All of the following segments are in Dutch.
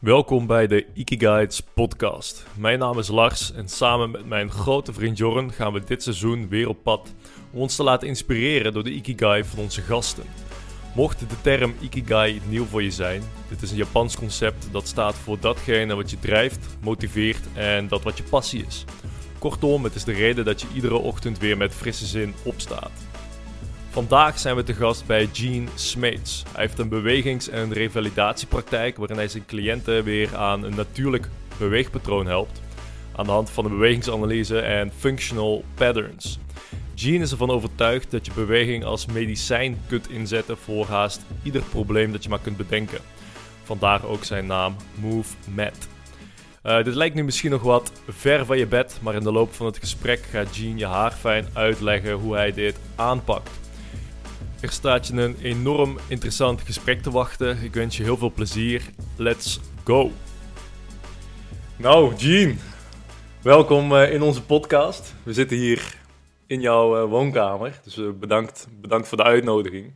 Welkom bij de Ikigaits podcast. Mijn naam is Lars en samen met mijn grote vriend Jorren gaan we dit seizoen weer op pad om ons te laten inspireren door de Ikigai van onze gasten. Mocht de term Ikigai nieuw voor je zijn, dit is een Japans concept dat staat voor datgene wat je drijft, motiveert en dat wat je passie is. Kortom, het is de reden dat je iedere ochtend weer met frisse zin opstaat. Vandaag zijn we te gast bij Gene Smeets. Hij heeft een bewegings- en revalidatiepraktijk waarin hij zijn cliënten weer aan een natuurlijk beweegpatroon helpt aan de hand van de bewegingsanalyse en functional patterns. Gene is ervan overtuigd dat je beweging als medicijn kunt inzetten voor haast ieder probleem dat je maar kunt bedenken. Vandaar ook zijn naam Move Med. Uh, dit lijkt nu misschien nog wat ver van je bed, maar in de loop van het gesprek gaat Gene je haarfijn uitleggen hoe hij dit aanpakt. Er staat je een enorm interessant gesprek te wachten. Ik wens je heel veel plezier. Let's go! Nou, Gene, welkom uh, in onze podcast. We zitten hier in jouw uh, woonkamer, dus uh, bedankt, bedankt voor de uitnodiging.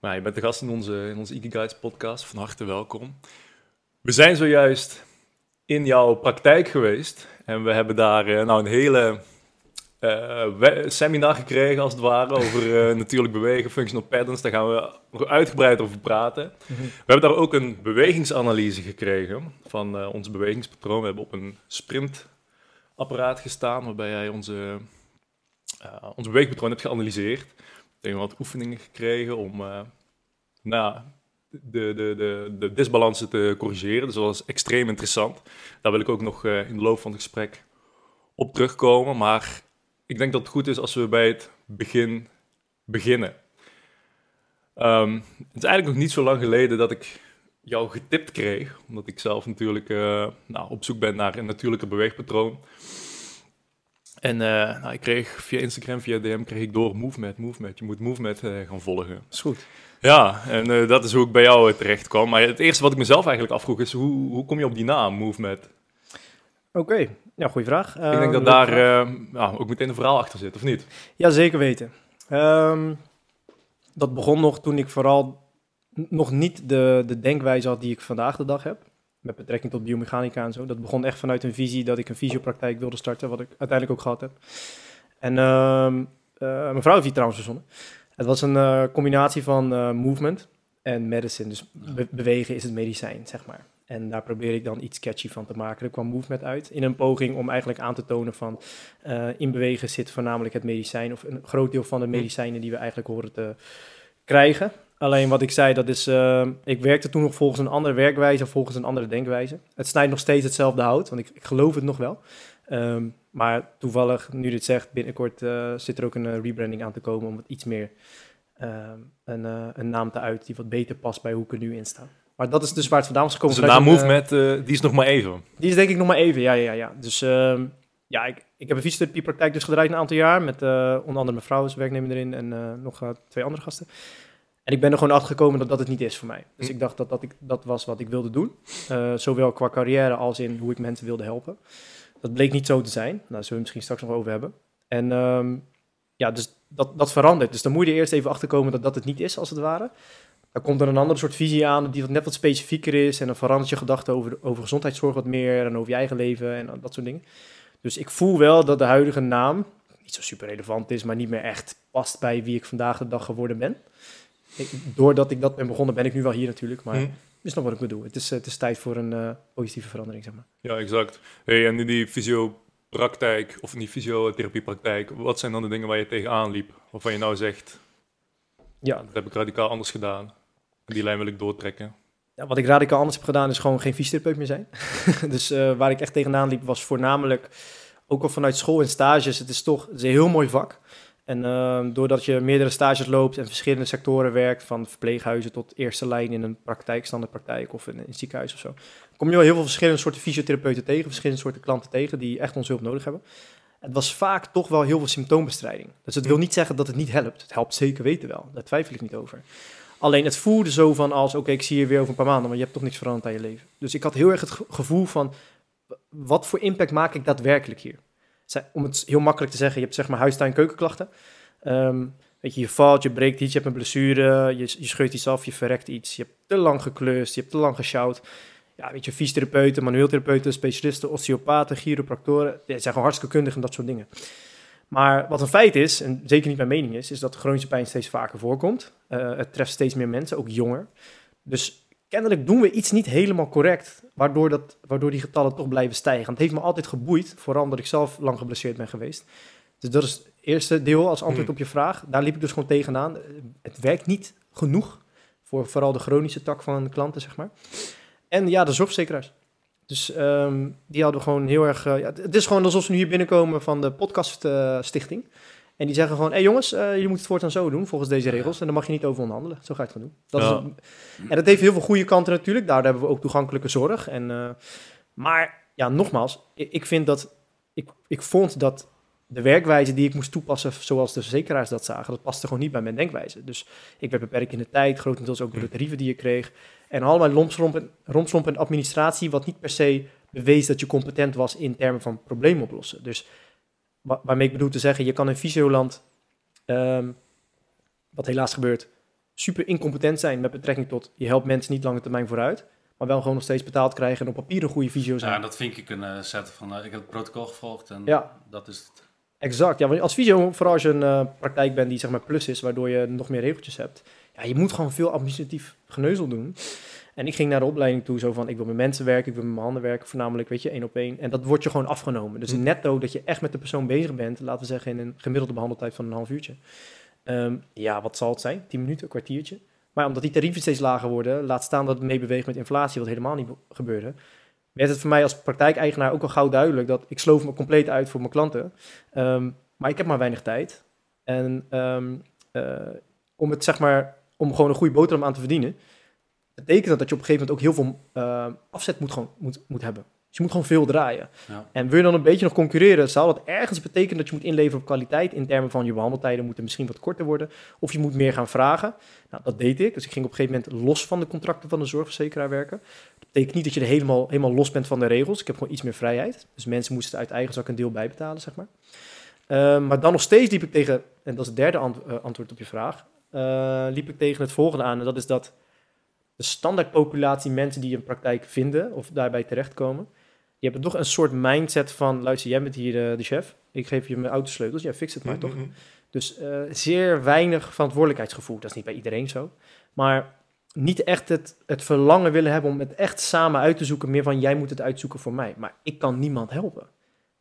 Maar je bent de gast in onze, in onze Guides podcast, van harte welkom. We zijn zojuist in jouw praktijk geweest en we hebben daar nou, een hele uh, seminar gekregen, als het ware, over uh, natuurlijk bewegen, functional patterns. Daar gaan we nog uitgebreid over praten. We hebben daar ook een bewegingsanalyse gekregen van uh, ons bewegingspatroon. We hebben op een sprintapparaat gestaan, waarbij jij onze, ons beweegpatroon hebt geanalyseerd. We hebben wat oefeningen gekregen om nou, de, de, de, de disbalansen te corrigeren. Dus dat was extreem interessant. Daar wil ik ook nog in de loop van het gesprek op terugkomen. Maar ik denk dat het goed is als we bij het begin beginnen. Um, het is eigenlijk nog niet zo lang geleden dat ik jou getipt kreeg, omdat ik zelf natuurlijk uh, nou, op zoek ben naar een natuurlijke beweegpatroon. En uh, nou, ik kreeg via Instagram, via DM, kreeg ik door Movement, Movement. Je moet Movement uh, gaan volgen. Is goed. Ja, en dat is hoe ik bij jou terecht kwam. Maar het eerste wat ik mezelf eigenlijk afvroeg is, hoe, hoe kom je op die naam, Movement? Oké, ja, goede vraag. Ik denk ehm, dat daar ja, ook meteen een verhaal achter zit, of niet? Ja, zeker weten. Um, dat begon nog toen ik vooral nog niet de, de denkwijze had die ik vandaag de dag heb. Met betrekking tot biomechanica en zo. Dat begon echt vanuit een visie dat ik een fysiopraktijk wilde starten, wat ik uiteindelijk ook gehad heb. En uh, mijn vrouw heeft die trouwens verzonnen. Het was een uh, combinatie van uh, movement en medicine. Dus be bewegen is het medicijn, zeg maar. En daar probeer ik dan iets catchy van te maken. Er kwam Movement uit in een poging om eigenlijk aan te tonen van uh, in bewegen zit voornamelijk het medicijn of een groot deel van de hm. medicijnen die we eigenlijk horen te krijgen. Alleen wat ik zei, dat is, uh, ik werkte toen nog volgens een andere werkwijze, volgens een andere denkwijze. Het snijdt nog steeds hetzelfde hout, want ik, ik geloof het nog wel. Um, maar toevallig, nu dit zegt, binnenkort uh, zit er ook een rebranding aan te komen om het iets meer ehm, een, een naam te uit die wat beter past bij hoe ik er nu in sta. Maar dat is dus waar het vandaan was gekomen. Dus de naam Movement, uh, die is nog maar even? Die is denk ik nog maar even, ja, ja, ja. Dus uh, ja, ik, ik heb een fysiotherapiepraktijk dus gedraaid een aantal jaar. Met uh, onder andere mijn vrouw als werknemer erin en nog twee andere gasten. En ik ben er gewoon achter gekomen dat dat het niet is voor mij. Dus hm. ik dacht dat dat, ik, dat was wat ik wilde doen. zowel qua carrière als in hoe ik mensen wilde helpen. Dat bleek niet zo te zijn. Nou, daar zullen we misschien straks nog over hebben. En um, ja, dus dat, dat verandert. Dus dan moet je er eerst even achter komen dat dat het niet is, als het ware. Dan komt er een andere soort visie aan die wat net wat specifieker is. En dan verandert je gedachten over, over gezondheidszorg wat meer en over je eigen leven en dat soort dingen. Dus ik voel wel dat de huidige naam niet zo super relevant is, maar niet meer echt past bij wie ik vandaag de dag geworden ben. doordat ik dat ben begonnen, ben ik nu wel hier natuurlijk, maar hm. is nog wat ik bedoel. Het is, het is tijd voor een uh, positieve verandering, zeg maar. Ja, exact. Hey, en in die fysiopraktijk, of in die fysiotherapiepraktijk, wat zijn dan de dingen waar je tegenaan liep? Waarvan je nou zegt, ja. dat heb ik radicaal anders gedaan. Die lijn wil ik doortrekken. Ja, wat ik radicaal anders heb gedaan is gewoon geen fysiotherapeut meer zijn. dus uh, waar ik echt tegenaan liep was voornamelijk, ook al vanuit school en stages, het is toch het is een heel mooi vak. En uh, doordat je meerdere stages loopt en verschillende sectoren werkt, van verpleeghuizen tot eerste lijn in een praktijk, standaardpraktijk of in een ziekenhuis of zo, kom je wel heel veel verschillende soorten fysiotherapeuten tegen, verschillende soorten klanten tegen die echt ons hulp nodig hebben. Het was vaak toch wel heel veel symptoombestrijding. Dus het wil niet zeggen dat het niet helpt. Het helpt zeker weten wel, daar twijfel ik niet over. Alleen het voelde zo van als, oké, ik zie je weer over een paar maanden, maar je hebt toch niks veranderd aan je leven. Dus ik had heel erg het gevoel van, wat voor impact maak ik daadwerkelijk hier? Om het heel makkelijk te zeggen, je hebt zeg maar huistuin keukenklachten. Um, weet je, je valt, je breekt iets, je hebt een blessure, je, je scheurt iets af, je verrekt iets. Je hebt te lang geklust, je hebt te lang gesjouwd. ja, weet je, fysiotherapeuten, manueel therapeuten, specialisten, osteopaten, chiropractoren. Die zijn gewoon hartstikke kundig in dat soort dingen. Maar wat een feit is, en zeker niet mijn mening is, is dat chronische pijn steeds vaker voorkomt. Uh, het treft steeds meer mensen, ook jonger. Dus kennelijk doen we iets niet helemaal correct, waardoor, dat, waardoor die getallen toch blijven stijgen. het heeft me altijd geboeid, vooral omdat ik zelf lang geblesseerd ben geweest. Dus dat is het eerste deel als antwoord hmm. op je vraag. Daar liep ik dus gewoon tegenaan. Het werkt niet genoeg voor vooral de chronische tak van klanten, zeg maar. En ja, de zorgverzekeraars. Dus um, die hadden gewoon heel erg... Uh, ja, het is gewoon alsof ze nu hier binnenkomen van de podcaststichting. En die zeggen gewoon, hé hey jongens, je moet het voortaan zo doen, volgens deze regels. En dan mag je niet over onderhandelen. Zo ga je het gaan doen. Dat ja. is en dat heeft heel veel goede kanten natuurlijk. Daar hebben we ook toegankelijke zorg. En, uh, maar ja, nogmaals, ik, ik vind dat... Ik, ik vond dat de werkwijze die ik moest toepassen, zoals de verzekeraars dat zagen, dat paste gewoon niet bij mijn denkwijze. Dus ik werd beperkt in de tijd, grotendeels ook door de tarieven die je kreeg. En allemaal rompslomp en, rompslomp en administratie, wat niet per se bewees dat je competent was in termen van probleem oplossen. Dus waarmee ik bedoel te zeggen, je kan in Fysioland, um, wat helaas gebeurt, super incompetent zijn met betrekking tot je helpt mensen niet lange termijn vooruit, maar wel gewoon nog steeds betaald krijgen en op papier een goede visio zijn. Ja, dat vind ik kunnen zetten van, uh, ik heb het protocol gevolgd en ja. dat is het. Exact, ja, want als visio, vooral als je een uh, praktijk bent die zeg maar plus is, waardoor je nog meer regeltjes hebt, ja, je moet gewoon veel administratief geneuzel doen. En ik ging naar de opleiding toe zo van, ik wil met mensen werken, ik wil met mijn handen werken, voornamelijk, weet je, één op één. En dat wordt je gewoon afgenomen. Dus hm. netto dat je echt met de persoon bezig bent, laten we zeggen in een gemiddelde behandeltijd van een half uurtje. Um, ja, wat zal het zijn? 10 minuten, een kwartiertje. Maar omdat die tarieven steeds lager worden, laat staan dat het meebeweegt met inflatie, wat helemaal niet gebeurde, werd het voor mij als praktijkeigenaar ook al gauw duidelijk dat ik sloof me compleet uit voor mijn klanten. Um, maar ik heb maar weinig tijd. En um, uh, om het zeg maar om gewoon een goede boterham aan te verdienen, betekent dat dat je op een gegeven moment ook heel veel uh, afzet moet, gewoon, moet, moet hebben. Dus je moet gewoon veel draaien. Ja. En wil je dan een beetje nog concurreren, zal dat ergens betekenen dat je moet inleveren op kwaliteit in termen van je behandeltijden moeten misschien wat korter worden. Of je moet meer gaan vragen. Nou, dat deed ik. Dus ik ging op een gegeven moment los van de contracten van de zorgverzekeraar werken. Dat betekent niet dat je er helemaal, helemaal los bent van de regels. Ik heb gewoon iets meer vrijheid. Dus mensen moesten uit eigen zak een deel bijbetalen, zeg maar. Uh, maar dan nog steeds liep ik tegen, en dat is het derde ant uh, antwoord op je vraag, uh, liep ik tegen het volgende aan. En dat is dat de standaardpopulatie mensen die een praktijk vinden of daarbij terechtkomen, die hebben toch een soort mindset van, luister, jij bent hier de, de chef, ik geef je mijn autosleutels, jij fix het maar toch? Mhm. Dus uh, zeer weinig verantwoordelijkheidsgevoel. Dat is niet bij iedereen zo. Maar niet echt het, het verlangen willen hebben om het echt samen uit te zoeken. Meer van, jij moet het uitzoeken voor mij. Maar ik kan niemand helpen.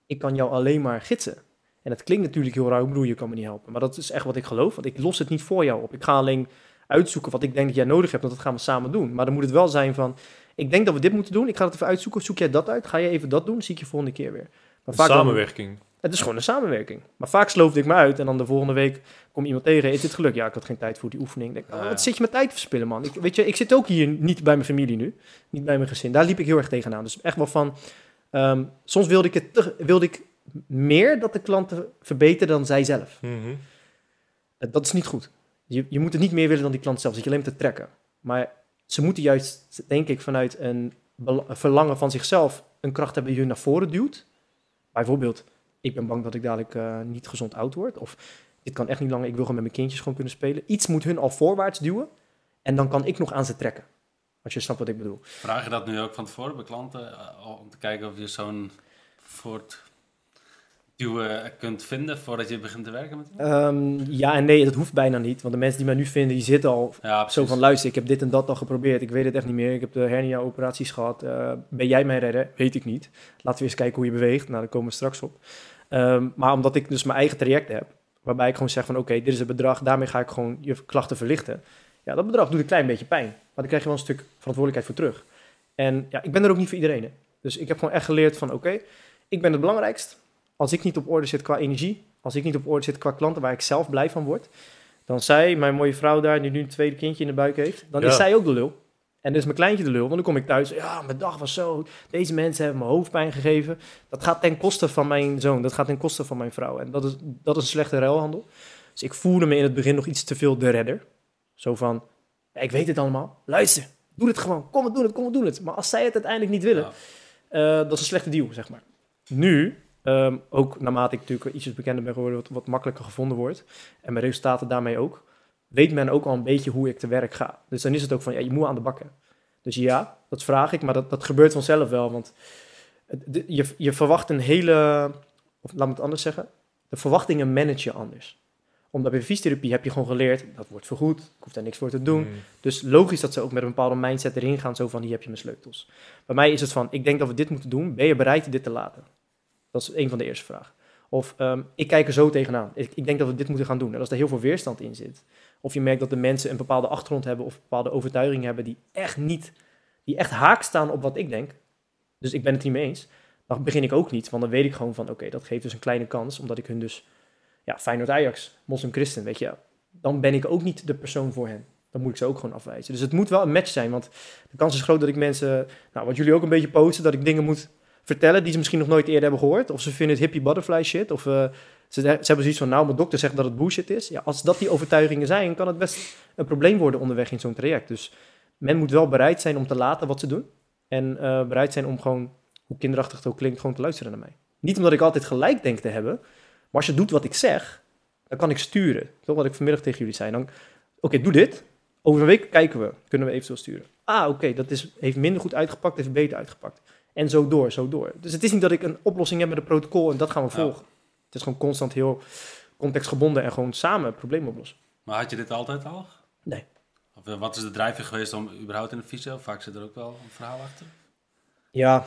Ik kan jou alleen maar gidsen. En dat klinkt natuurlijk heel raar, ik bedoel, je kan me niet helpen. Maar dat is echt wat ik geloof, want ik los het niet voor jou op. Ik ga alleen uitzoeken wat ik denk dat jij nodig hebt, want dat gaan we samen doen. Maar dan moet het wel zijn van, ik denk dat we dit moeten doen, ik ga het even uitzoeken, zoek jij dat uit, ga je even dat doen, zie ik je volgende keer weer. Maar vaak samenwerking. Dan, het is gewoon een samenwerking. Maar vaak sloofde ik me uit en dan de volgende week kom iemand tegen, is dit geluk? Ja, ik had geen tijd voor die oefening. Denk, oh, wat zit je met tijd te verspillen, man? Ik, weet je, ik zit ook hier niet bij mijn familie nu, niet bij mijn gezin. Daar liep ik heel erg tegenaan. Dus echt wel van, um, soms wilde ik, het te, wilde ik meer dat de klanten verbeteren dan zij zelf. Mm -hmm. Dat is niet goed. Je, je moet het niet meer willen dan die klant zelf. Dat je alleen te trekken. Maar ze moeten juist, denk ik, vanuit een, verlangen van zichzelf een kracht hebben die hun naar voren duwt. Bijvoorbeeld, ik ben bang dat ik dadelijk uh, niet gezond oud word. Of dit kan echt niet langer, ik wil gewoon met mijn kindjes gewoon kunnen spelen. Iets moet hun al voorwaarts duwen. En dan kan ik nog aan ze trekken. Als je snapt wat ik bedoel. Vraag je dat nu ook van tevoren bij klanten? Eh, om te kijken of je zo'n voort duwen kunt vinden voordat je begint te werken met um, ja en nee, dat hoeft bijna niet. Want de mensen die mij nu vinden, die zitten al ja, zo van... luister, ik heb dit en dat al geprobeerd. Ik weet het echt niet meer. Ik heb de hernia-operaties gehad. Uh, ben jij mijn redder? Weet ik niet. Laten we eens kijken hoe je beweegt. Nou, daar komen we straks op. Um, maar omdat ik dus mijn eigen traject heb... waarbij ik gewoon zeg van... oké, dit is het bedrag. Daarmee ga ik gewoon je klachten verlichten. Ja, dat bedrag doet een klein beetje pijn. Maar dan krijg je wel een stuk verantwoordelijkheid voor terug. En ja, ik ben er ook niet voor iedereen. Hè. Dus ik heb gewoon echt geleerd van... oké, ik ben het belangrijkst als ik niet op orde zit qua energie, als ik niet op orde zit qua klanten waar ik zelf blij van word, dan zij, mijn mooie vrouw daar, die nu een tweede kindje in de buik heeft, dan is zij ook de lul. En dan is mijn kleintje de lul, want dan kom ik thuis, ja, mijn dag was zo, deze mensen hebben me hoofdpijn gegeven. Dat gaat ten koste van mijn zoon, dat gaat ten koste van mijn vrouw. En dat is, dat is een slechte ruilhandel. Dus ik voelde me in het begin nog iets te veel de redder. Zo van, ja, ik weet het allemaal, luister, doe het gewoon, kom het doen het, kom het doen het. Maar als zij het uiteindelijk niet willen, ja. uh, dat is een slechte deal, zeg maar. Nu Um, ook naarmate ik natuurlijk ietsjes bekender ben geworden, wat, wat makkelijker gevonden wordt. En mijn resultaten daarmee ook. Weet men ook al een beetje hoe ik te werk ga. Dus dan is het ook van, ja, je moet aan de bakken. Dus ja, dat vraag ik, maar dat, dat gebeurt vanzelf wel. Want de- je, je verwacht een hele, of laat me het anders zeggen, de verwachtingen manage je anders. Omdat bij fysiotherapie heb je gewoon geleerd, dat wordt vergoed, ik hoef daar niks voor te doen. Mm. Dus logisch dat ze ook met een bepaalde mindset erin gaan, zo van hier heb je mijn sleutels. Bij mij is het van, ik denk dat we dit moeten doen, ben je bereid dit te laten? Dat is een van de eerste vragen. Of ehm, ik kijk er zo tegenaan, ik, ik denk dat we dit moeten gaan doen. En als er heel veel weerstand in zit, of je merkt dat de mensen een bepaalde achtergrond hebben of bepaalde overtuigingen hebben die echt niet, die echt haak staan op wat ik denk, dus ik ben het niet mee eens, dan begin ik ook niet, want dan weet ik gewoon van, oké, dat geeft dus een kleine kans, omdat ik hun dus, ja, Feyenoord Ajax, moslim christen, weet je, dan ben ik ook niet de persoon voor hen. Dan moet ik ze ook gewoon afwijzen. Dus het moet wel een match zijn, want de kans is groot dat ik mensen, nou, wat jullie ook een beetje posten, dat ik dingen moet vertellen die ze misschien nog nooit eerder hebben gehoord. Of ze vinden het hippie butterfly shit, of eh, ze, ze hebben zoiets van, nou, mijn dokter zegt dat het bullshit is. Ja, als dat die overtuigingen zijn, kan het best een probleem worden onderweg in zo'n traject. Dus men moet wel bereid zijn om te laten wat ze doen. En eh, bereid zijn om gewoon, hoe kinderachtig het ook klinkt, gewoon te luisteren naar mij. Niet omdat ik altijd gelijk denk te hebben, maar als je doet wat ik zeg, dan kan ik sturen. Toch wat ik vanmiddag tegen jullie zei. Dan, oké, doe dit. Over een week kijken we. Kunnen we eventueel sturen. Ah, oké, dat is, heeft minder goed uitgepakt, heeft beter uitgepakt. En zo door, zo door. Dus het is niet dat ik een oplossing heb met een protocol en dat gaan we Ja. volgen. Het is gewoon constant heel contextgebonden en gewoon samen het probleem oplossen. Maar had je dit altijd al? Nee. Of eh, wat is de drijfveer geweest om überhaupt in de fysio? Vaak zit er ook wel een verhaal achter. Ja,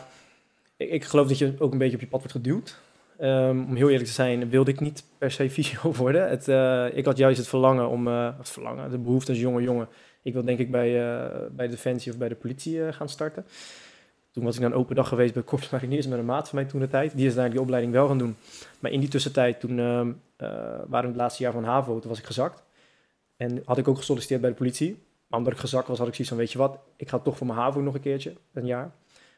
ik, ik geloof dat je ook een beetje op je pad wordt geduwd. Ehm, om heel eerlijk te zijn, wilde ik niet per se fysio worden. Het, eh, ik had juist het verlangen om, eh, het verlangen, de behoefte als jonge jongen. Ik wil denk ik bij, eh, bij Defensie of bij de politie gaan starten. Toen was ik een open dag geweest bij Korps Mariniers met een maat van mij toen de tijd. Die is daar die opleiding wel gaan doen. Maar in die tussentijd, toen ehm, eh, waren het laatste jaar van HAVO, toen was ik gezakt. En had ik ook gesolliciteerd bij de politie. Maar omdat ik gezakt was, had ik zoiets van, weet je wat, ik ga toch voor mijn HAVO nog een keertje, een jaar.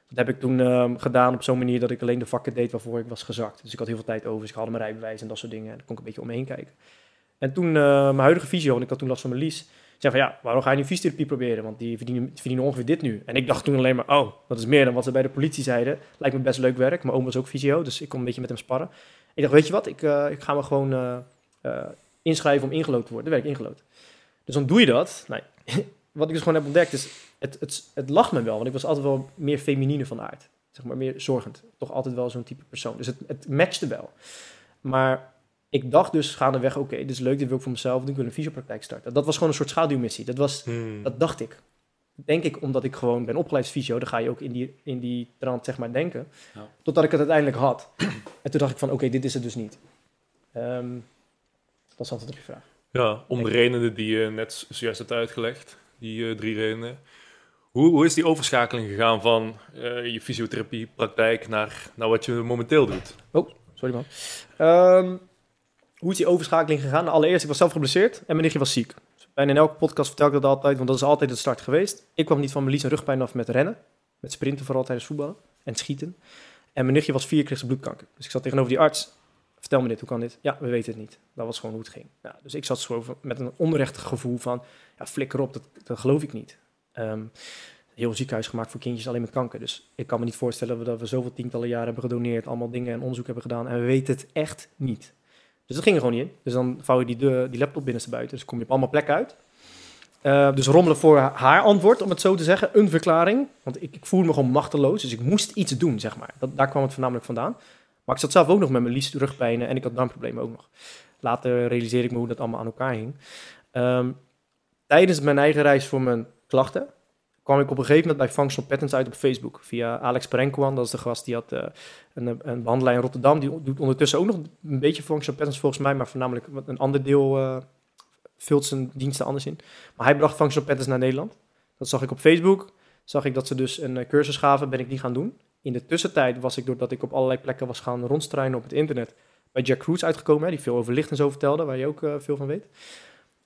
Dat heb ik toen ehm, gedaan op zo'n manier dat ik alleen de vakken deed waarvoor ik was gezakt. Dus ik had heel veel tijd over, dus ik haalde mijn rijbewijs en dat soort dingen. En daar kon ik een beetje omheen kijken. En toen eh, mijn huidige fysio, en ik had toen last van mijn lies, zei van ja, waarom ga je nu fysiotherapie proberen? Want die verdienen, verdienen ongeveer dit nu. En ik dacht toen alleen maar, oh, dat is meer dan wat ze bij de politie zeiden. Lijkt me best leuk werk. Mijn oom was ook fysio, dus ik kon een beetje met hem sparren. Ik dacht, weet je wat, ik, eh, ik ga me gewoon eh, eh, inschrijven om ingelood te worden. Dan werd ik ingelood. Dus dan doe je dat. Nee. wat ik dus gewoon heb ontdekt is, het, het, het lag me wel, want ik was altijd wel meer feminine van aard. Zeg maar meer zorgend. Toch altijd wel zo'n type persoon. Dus het, het matchte wel. Maar ik dacht dus gaandeweg, oké, dit is leuk, dit wil ik voor mezelf doen. Ik wil een fysiopraktijk starten. Dat was gewoon een soort schaduwmissie. Dat, was, Mm. dat dacht ik. Denk ik, omdat ik gewoon ben opgeleid als fysio, dan ga je ook in die, in die trant zeg maar denken. Ja. Totdat ik het uiteindelijk had. en toen dacht ik van, oké, dit is het dus niet. Ehm, dat is altijd op je vraag. Ja, om de redenen die je net zojuist hebt uitgelegd, die eh, drie redenen. Hoe, hoe is die overschakeling gegaan van eh, je fysiotherapiepraktijk naar, naar wat je momenteel doet? Sorry man. Ehm, hoe is die overschakeling gegaan? Nou, allereerst, ik was zelf geblesseerd en mijn nichtje was ziek. Dus bijna in elke podcast vertel ik dat altijd, want dat is altijd het start geweest. Ik kwam niet van mijn lies en rugpijn af met rennen. Met sprinten vooral tijdens voetballen en schieten. En mijn nichtje was vier, kreeg ze bloedkanker. Dus ik zat tegenover die arts. Vertel me dit, hoe kan dit? Ja, we weten het niet. Dat was gewoon hoe het ging. Dus ik zat zo met een onrecht gevoel van, ja, flikker op, dat, geloof ik niet. Ehm, heel ziekenhuis gemaakt voor kindjes alleen met kanker. Dus ik kan me niet voorstellen dat we zoveel tientallen jaren hebben gedoneerd, allemaal dingen en onderzoek hebben gedaan en we weten het echt niet. Dus dat ging er gewoon niet in. Dus dan vouw je die, de, laptop binnenstebuiten. Dus kom je op allemaal plekken uit. Eh, dus rommelen voor haar antwoord, om het zo te zeggen. Een verklaring. Want ik, ik voelde me gewoon machteloos. Dus ik moest iets doen, zeg maar. Dat, daar kwam het voornamelijk vandaan. Maar ik zat zelf ook nog met mijn lies rugpijnen en ik had darmproblemen ook nog. Later realiseerde ik me hoe dat allemaal aan elkaar hing. Ehm, tijdens mijn eigen reis voor mijn klachten kwam ik op een gegeven moment bij Functional Patterns uit op Facebook. Via Alex Perenkwan, dat is de gast die had eh, een, een behandelaar in Rotterdam. Die doet ondertussen ook nog een beetje Functional Patterns volgens mij, maar voornamelijk een ander deel eh, vult zijn diensten anders in. Maar hij bracht Functional Patterns naar Nederland. Dat zag ik op Facebook. Zag ik dat ze dus een eh, cursus gaven, ben ik die gaan doen. In de tussentijd was ik, doordat ik op allerlei plekken was gaan rondstruinen op het internet, bij Jack Cruz uitgekomen, hè, die veel over licht en zo vertelde, waar je ook veel van weet.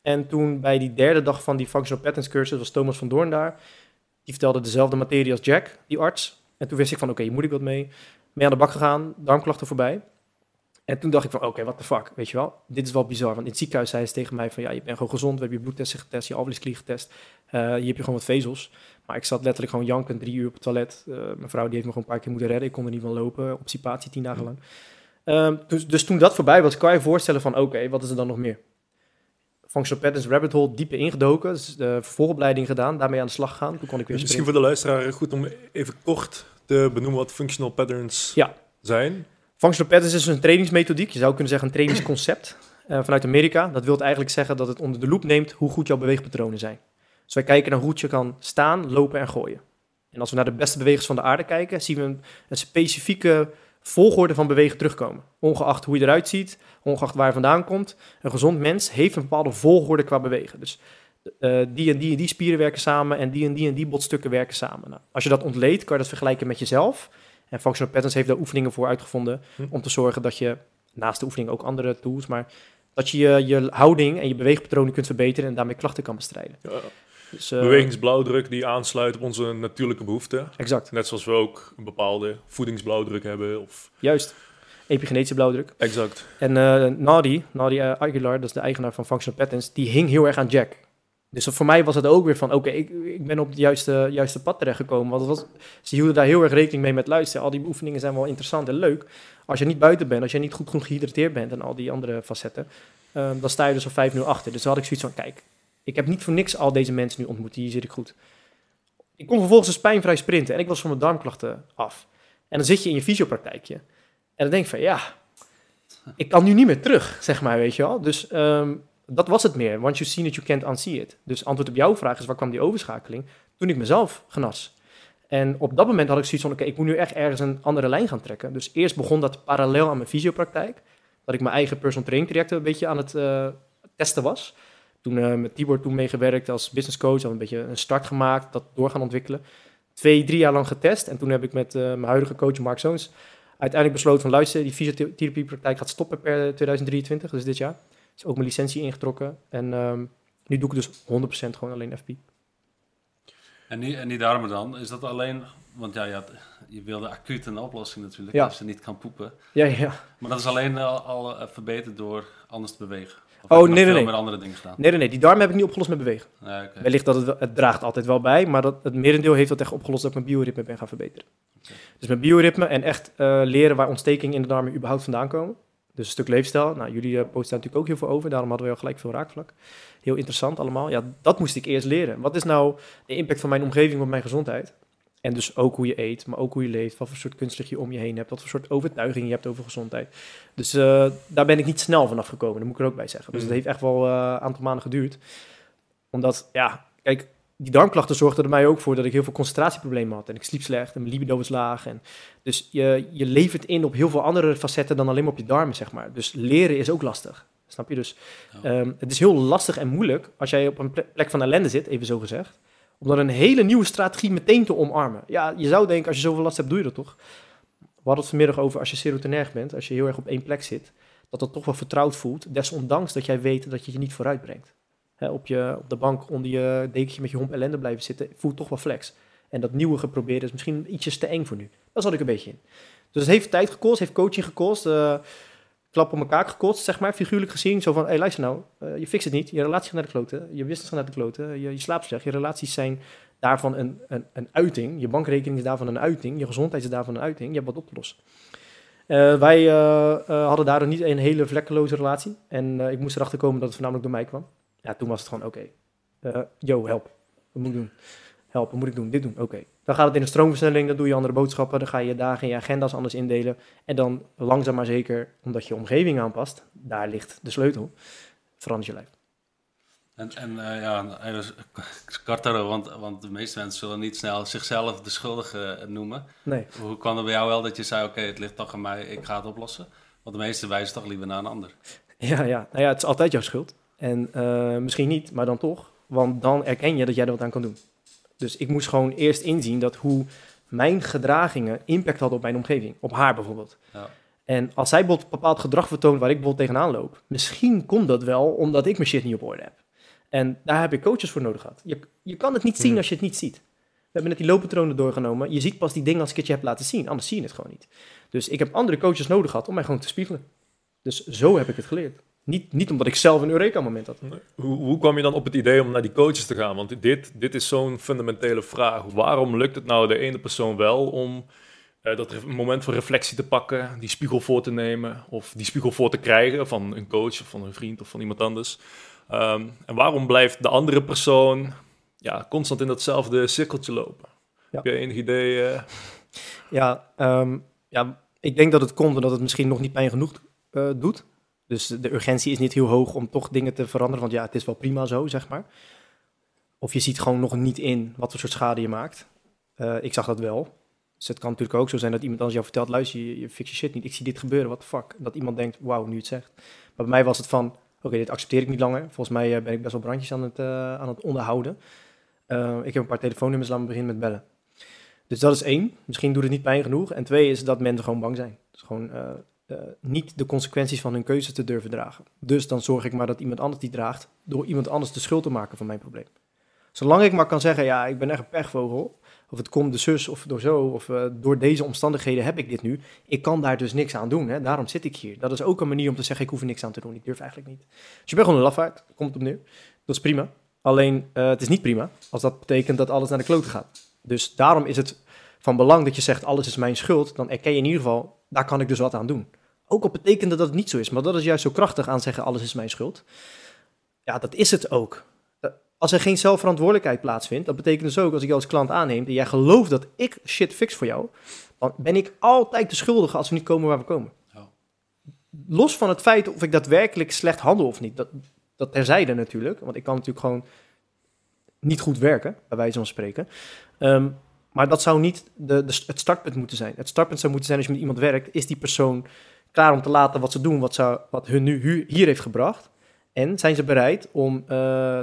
En toen bij die derde dag van die Functional Patterns cursus was Thomas van Doorn daar. Die vertelde dezelfde materie als Jack, die arts. En toen wist ik van, oké, hier moet ik wat mee. Mee aan de bak gegaan, darmklachten voorbij. En toen dacht ik van, oké, what the fuck, weet je wel. Dit is wel bizar, want in het ziekenhuis zei ze tegen mij van, ja, je bent gewoon gezond. We hebben je bloedtesten getest, je alvleesklier getest. Eh je hebt je gewoon wat vezels. Maar ik zat letterlijk gewoon jankend drie uur op het toilet. Eh, mijn vrouw die heeft me gewoon een paar keer moeten redden. Ik kon er niet van lopen, obstipatie tien dagen lang. Ehm, dus, dus toen dat voorbij was, kan je je voorstellen van, oké, wat is er dan nog meer? Functional Patterns Rabbit Hole dieper ingedoken. Dus de vooropleiding gedaan, daarmee aan de slag gegaan. Toen kon ik weer Misschien sprinten. voor de luisteraar goed om even kort te benoemen wat functional patterns Ja. zijn. Functional Patterns is een trainingsmethodiek. Je zou kunnen zeggen een trainingsconcept eh, vanuit Amerika. Dat wil eigenlijk zeggen dat het onder de loep neemt hoe goed jouw beweegpatronen zijn. Dus wij kijken naar hoe goed je kan staan, lopen en gooien. En als we naar de beste bewegers van de aarde kijken, zien we een, een specifieke volgorde van bewegen terugkomen. Ongeacht hoe je eruit ziet, ongeacht waar je vandaan komt. Een gezond mens heeft een bepaalde volgorde qua bewegen. Dus eh, die en die en die spieren werken samen en die en die en die botstukken werken samen. Nou, als je dat ontleedt, kan je dat vergelijken met jezelf. En Functional Patterns heeft daar oefeningen voor uitgevonden Hm. om te zorgen dat je, naast de oefening ook andere tools, maar dat je je, je houding en je beweegpatronen kunt verbeteren en daarmee klachten kan bestrijden. Ja. Dus, eh, Bewegingsblauwdruk die aansluit op onze natuurlijke behoeften. Exact, Net zoals we ook een bepaalde voedingsblauwdruk hebben. Of... juist. Epigenetische blauwdruk. Exact. En eh Nadi, Nadi eh, Aguilar, dat is de eigenaar van Functional Patterns, die hing heel erg aan Jack. Dus voor mij was het ook weer van, oké, ik, ik ben op het juiste, juiste pad terechtgekomen. Want het was, ze hielden daar heel erg rekening mee met luisteren. Al die oefeningen zijn wel interessant en leuk. Als je niet buiten bent, als je niet goed genoeg gehydrateerd bent en al die andere facetten, dan sta je dus al 5-0 achter. Dus dan had ik zoiets van, kijk, ik heb niet voor niks al deze mensen nu ontmoet. Hier zit ik goed. Ik kon vervolgens dus pijnvrij sprinten en ik was van mijn darmklachten af. En dan zit je in je fysiopraktijkje. En dan denk ik van, ja, ik kan nu niet meer terug, zeg maar, weet je wel. Dus ehm, dat was het meer. Once you see it, you can't unsee it. Dus antwoord op jouw vraag is, waar kwam die overschakeling? Toen ik mezelf genas. En op dat moment had ik zoiets van, oké, ik moet nu echt ergens een andere lijn gaan trekken. Dus eerst begon dat parallel aan mijn fysiopraktijk. Dat ik mijn eigen personal training trajecten een beetje aan het eh, testen was. Toen eh, met Tibor toen meegewerkt als business coach. Al een beetje een start gemaakt, dat door gaan ontwikkelen. Twee, drie jaar lang getest. En toen heb ik met eh, mijn huidige coach Mark Zoons uiteindelijk besloten van luister, die fysiotherapiepraktijk gaat stoppen per 2023, dus dit jaar. Is ook mijn licentie ingetrokken. En ehm, nu doe ik dus 100% gewoon alleen FP. En die, en die darmen dan, is dat alleen... Want ja, je, had, je wilde acuut een oplossing natuurlijk, Ja. als je niet kan poepen. Ja, ja. Maar dat is alleen al, al eh, verbeterd door anders te bewegen. Of Oh, nee, nee, nee. met andere dingen gedaan. Nee, nee, nee. Die darm heb ik niet opgelost met bewegen. Nee. Wellicht dat het, het draagt altijd wel bij, maar dat, het merendeel heeft dat echt opgelost dat ik mijn bioritme ben gaan verbeteren. Dus mijn bioritme en echt eh, leren waar ontstekingen in de darmen überhaupt vandaan komen. Dus een stuk leefstijl. Nou, jullie eh, posten daar natuurlijk ook heel veel over. Daarom hadden we al gelijk veel raakvlak. Heel interessant allemaal. Ja, dat moest ik eerst leren. Wat is nou de impact van mijn omgeving op mijn gezondheid? En dus ook hoe je eet, maar ook hoe je leeft. Wat voor soort kunstlicht je om je heen hebt. Wat voor soort overtuiging je hebt over gezondheid. Dus eh, daar ben ik niet snel vanaf gekomen. Dat moet ik er ook bij zeggen. Dus Mhm. het heeft echt wel eh, een aantal maanden geduurd. Omdat, ja, kijk, die darmklachten zorgden er mij ook voor dat ik heel veel concentratieproblemen had. En ik sliep slecht en mijn libido was laag. En dus je, je levert in op heel veel andere facetten dan alleen maar op je darmen, zeg maar. Dus leren is ook lastig. Snap je? Dus ehm, het is heel lastig en moeilijk als jij op een ple- plek van ellende zit, even zo gezegd. Om dan een hele nieuwe strategie meteen te omarmen. Ja, je zou denken, als je zoveel last hebt, doe je dat toch? We hadden het vanmiddag over als je serotonerg bent, als je heel erg op één plek zit, dat dat toch wel vertrouwd voelt. Desondanks dat jij weet dat je je niet vooruit brengt. Op, je, op de bank onder je dekentje met je homp ellende blijven zitten, voelt toch wel flex. En dat nieuwe geprobeerd is misschien ietsjes te eng voor nu. Daar zat ik een beetje in. Dus het heeft tijd gekost, heeft coaching gekost, eh, klap op mijn kaak gekost, zeg maar, figuurlijk gezien. Zo van, hé, hey, luister nou, eh, je fixt het niet, je relatie gaat naar de kloten, je business gaat naar de kloten, je, je slaapt slecht, je relaties zijn daarvan een, een, een uiting, je bankrekening is daarvan een uiting, je gezondheid is daarvan een uiting, je hebt wat op te lossen. Eh, wij eh, hadden daardoor niet een hele vlekkeloze relatie. En ik moest erachter komen dat het voornamelijk door mij kwam. Ja, toen was het gewoon, oké, eh, yo, help. Wat moet ik doen? Help, wat moet ik doen? Dit doen, oké. Dan gaat het in een stroomversnelling, dan doe je andere boodschappen, dan ga je je dagen en je agenda's anders indelen. En dan langzaam maar zeker, omdat je omgeving aanpast, daar ligt de sleutel, verandert je lijf. En, en eh, ja, even kort daarover, want, want de meeste mensen zullen niet snel zichzelf de schuldige eh, noemen. Nee, Hoe kwam er bij jou wel dat je zei, oké, het ligt toch aan mij, ik ga het oplossen? Want de meeste wijzen toch liever naar een ander. ja, ja. Nou ja, het is altijd jouw schuld. En eh, misschien niet, maar dan toch. Want dan erken je dat jij er wat aan kan doen. Dus ik moest gewoon eerst inzien dat hoe mijn gedragingen impact hadden op mijn omgeving. Op haar bijvoorbeeld. Ja. En als zij bijvoorbeeld bepaald gedrag vertoont waar ik bijvoorbeeld tegenaan loop, misschien komt dat wel omdat ik mijn shit niet op orde heb. En daar heb ik coaches voor nodig gehad. Je, je kan het niet zien Hmm. als je het niet ziet. We hebben net die looppatronen doorgenomen. Je ziet pas die dingen als ik het je heb laten zien, anders zie je het gewoon niet. Dus ik heb andere coaches nodig gehad om mij gewoon te spiegelen. Dus zo heb ik het geleerd. Niet, niet omdat ik zelf een Eureka-moment had. Hoe, hoe kwam je dan op het idee om naar die coaches te gaan? Want dit, dit is zo'n fundamentele vraag. Waarom lukt het nou de ene persoon wel om eh, dat moment van reflectie te pakken, die spiegel voor te nemen of die spiegel voor te krijgen van een coach of van een vriend of van iemand anders? Ehm, en waarom blijft de andere persoon ja, constant in datzelfde cirkeltje lopen? Ja. Heb je enig idee? eh? Ja, ehm, ja, ik denk dat het komt omdat het misschien nog niet pijn genoeg eh, doet. Dus de urgentie is niet heel hoog om toch dingen te veranderen. Want ja, het is wel prima zo, zeg maar. Of je ziet gewoon nog niet in wat voor soort schade je maakt. Eh, ik zag dat wel. Dus het kan natuurlijk ook zo zijn dat iemand anders jou vertelt... luister, je, je fix je shit niet. Ik zie dit gebeuren, what the fuck. Dat iemand denkt, wauw, nu het zegt. Maar bij mij was het van, oké, dit accepteer ik niet langer. Volgens mij eh, ben ik best wel brandjes aan het, eh, aan het onderhouden. Ik heb een paar telefoonnummers laten beginnen met bellen. Dus dat is één. Misschien doet het niet pijn genoeg. En twee is dat mensen gewoon bang zijn. Dus gewoon eh, niet de consequenties van hun keuze te durven dragen. Dus dan zorg ik maar dat iemand anders die draagt... door iemand anders de schuld te maken van mijn probleem. Zolang ik maar kan zeggen, ja, ik ben echt een pechvogel... of het komt de zus of door zo... of eh, door deze omstandigheden heb ik dit nu... ik kan daar dus niks aan doen. Hè? Daarom zit ik hier. Dat is ook een manier om te zeggen, ik hoef er niks aan te doen. Ik durf eigenlijk niet. Dus je bent gewoon een lafaard. Komt het op neer. Dat is prima. Alleen, eh, het is niet prima als dat betekent dat alles naar de klote gaat. Dus daarom is het van belang dat je zegt, alles is mijn schuld. Dan erken je in ieder geval, daar kan ik dus wat aan doen. Ook al betekent dat het niet zo is. Maar dat is juist zo krachtig aan zeggen, alles is mijn schuld. Ja, dat is het ook. Als er geen zelfverantwoordelijkheid plaatsvindt, dat betekent dus ook, als ik jou als klant aanneem, en jij gelooft dat ik shit fix voor jou, dan ben ik altijd de schuldige als we niet komen waar we komen. Los van het feit of ik daadwerkelijk slecht handel of niet, dat, dat terzijde natuurlijk, want ik kan natuurlijk gewoon niet goed werken, bij wijze van spreken. Ehm, maar dat zou niet de, de, het startpunt moeten zijn. Het startpunt zou moeten zijn als je met iemand werkt, is die persoon klaar om te laten wat ze doen, wat, ze, wat hun nu hier heeft gebracht. En zijn ze bereid om eh,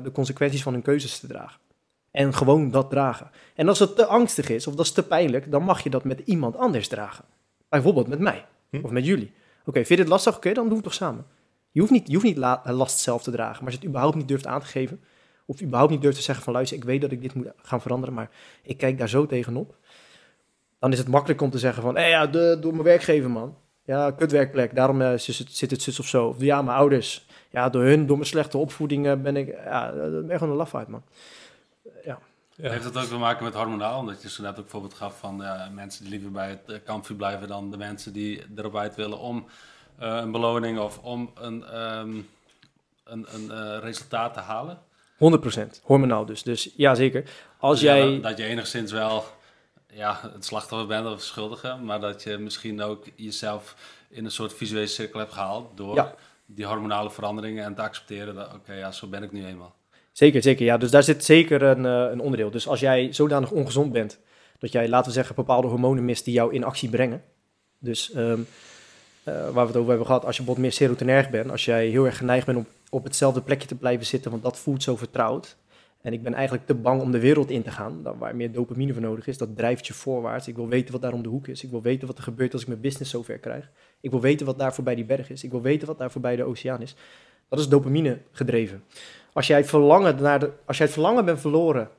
de consequenties van hun keuzes te dragen. En gewoon dat dragen. En als het te angstig is of dat is te pijnlijk, dan mag je dat met iemand anders dragen. Bijvoorbeeld met mij Hm. of met jullie. Oké, vind je dit lastig? Oké, dan doen we het toch samen. Je hoeft niet, je hoeft niet la- last zelf te dragen, maar als je het überhaupt niet durft aan te geven, of überhaupt niet durft te zeggen van luister, ik weet dat ik dit moet gaan veranderen, maar ik kijk daar zo tegenop. Dan is het makkelijk om te zeggen van, hé ja, de, door mijn werkgever man. Ja, kutwerkplek, daarom eh, zit het- zit het zus of zo. Of ja, mijn ouders. Ja, door hun, door mijn slechte opvoeding ben ik, ja, dat ben gewoon een lafaard man. Ja, Ja. Heeft het ook te maken met hormonaal? Omdat je zo net ook bijvoorbeeld gaf van ja, mensen die liever bij het eh, kampvuur blijven dan de mensen die erop uit willen om eh, een beloning of om een, ehm, een, een eh, resultaat te halen. 100% hormonaal dus. Dus ja, zeker. Als Dus ja, jij... dat, dat je enigszins wel ja, het slachtoffer bent of schuldige, maar dat je misschien ook jezelf in een soort visuele cirkel hebt gehaald door Ja. die hormonale veranderingen en te accepteren dat oké, ja, zo ben ik nu eenmaal. Zeker, zeker. Ja, dus daar zit zeker een, eh, een onderdeel. Dus als jij zodanig ongezond bent, dat jij, laten we zeggen, bepaalde hormonen mist die jou in actie brengen. Dus ehm, eh, waar we het over hebben gehad, als je bijvoorbeeld meer serotonerg bent, als jij heel erg geneigd bent om op hetzelfde plekje te blijven zitten, want dat voelt zo vertrouwd. En ik ben eigenlijk te bang om de wereld in te gaan, waar meer dopamine voor nodig is. Dat drijft je voorwaarts. Ik wil weten wat daar om de hoek is. Ik wil weten wat er gebeurt als ik mijn business zover krijg. Ik wil weten wat daar voorbij die berg is. Ik wil weten wat daar voorbij de oceaan is. Dat is dopamine gedreven. Als jij, het verlangen naar de, als jij het verlangen bent verloren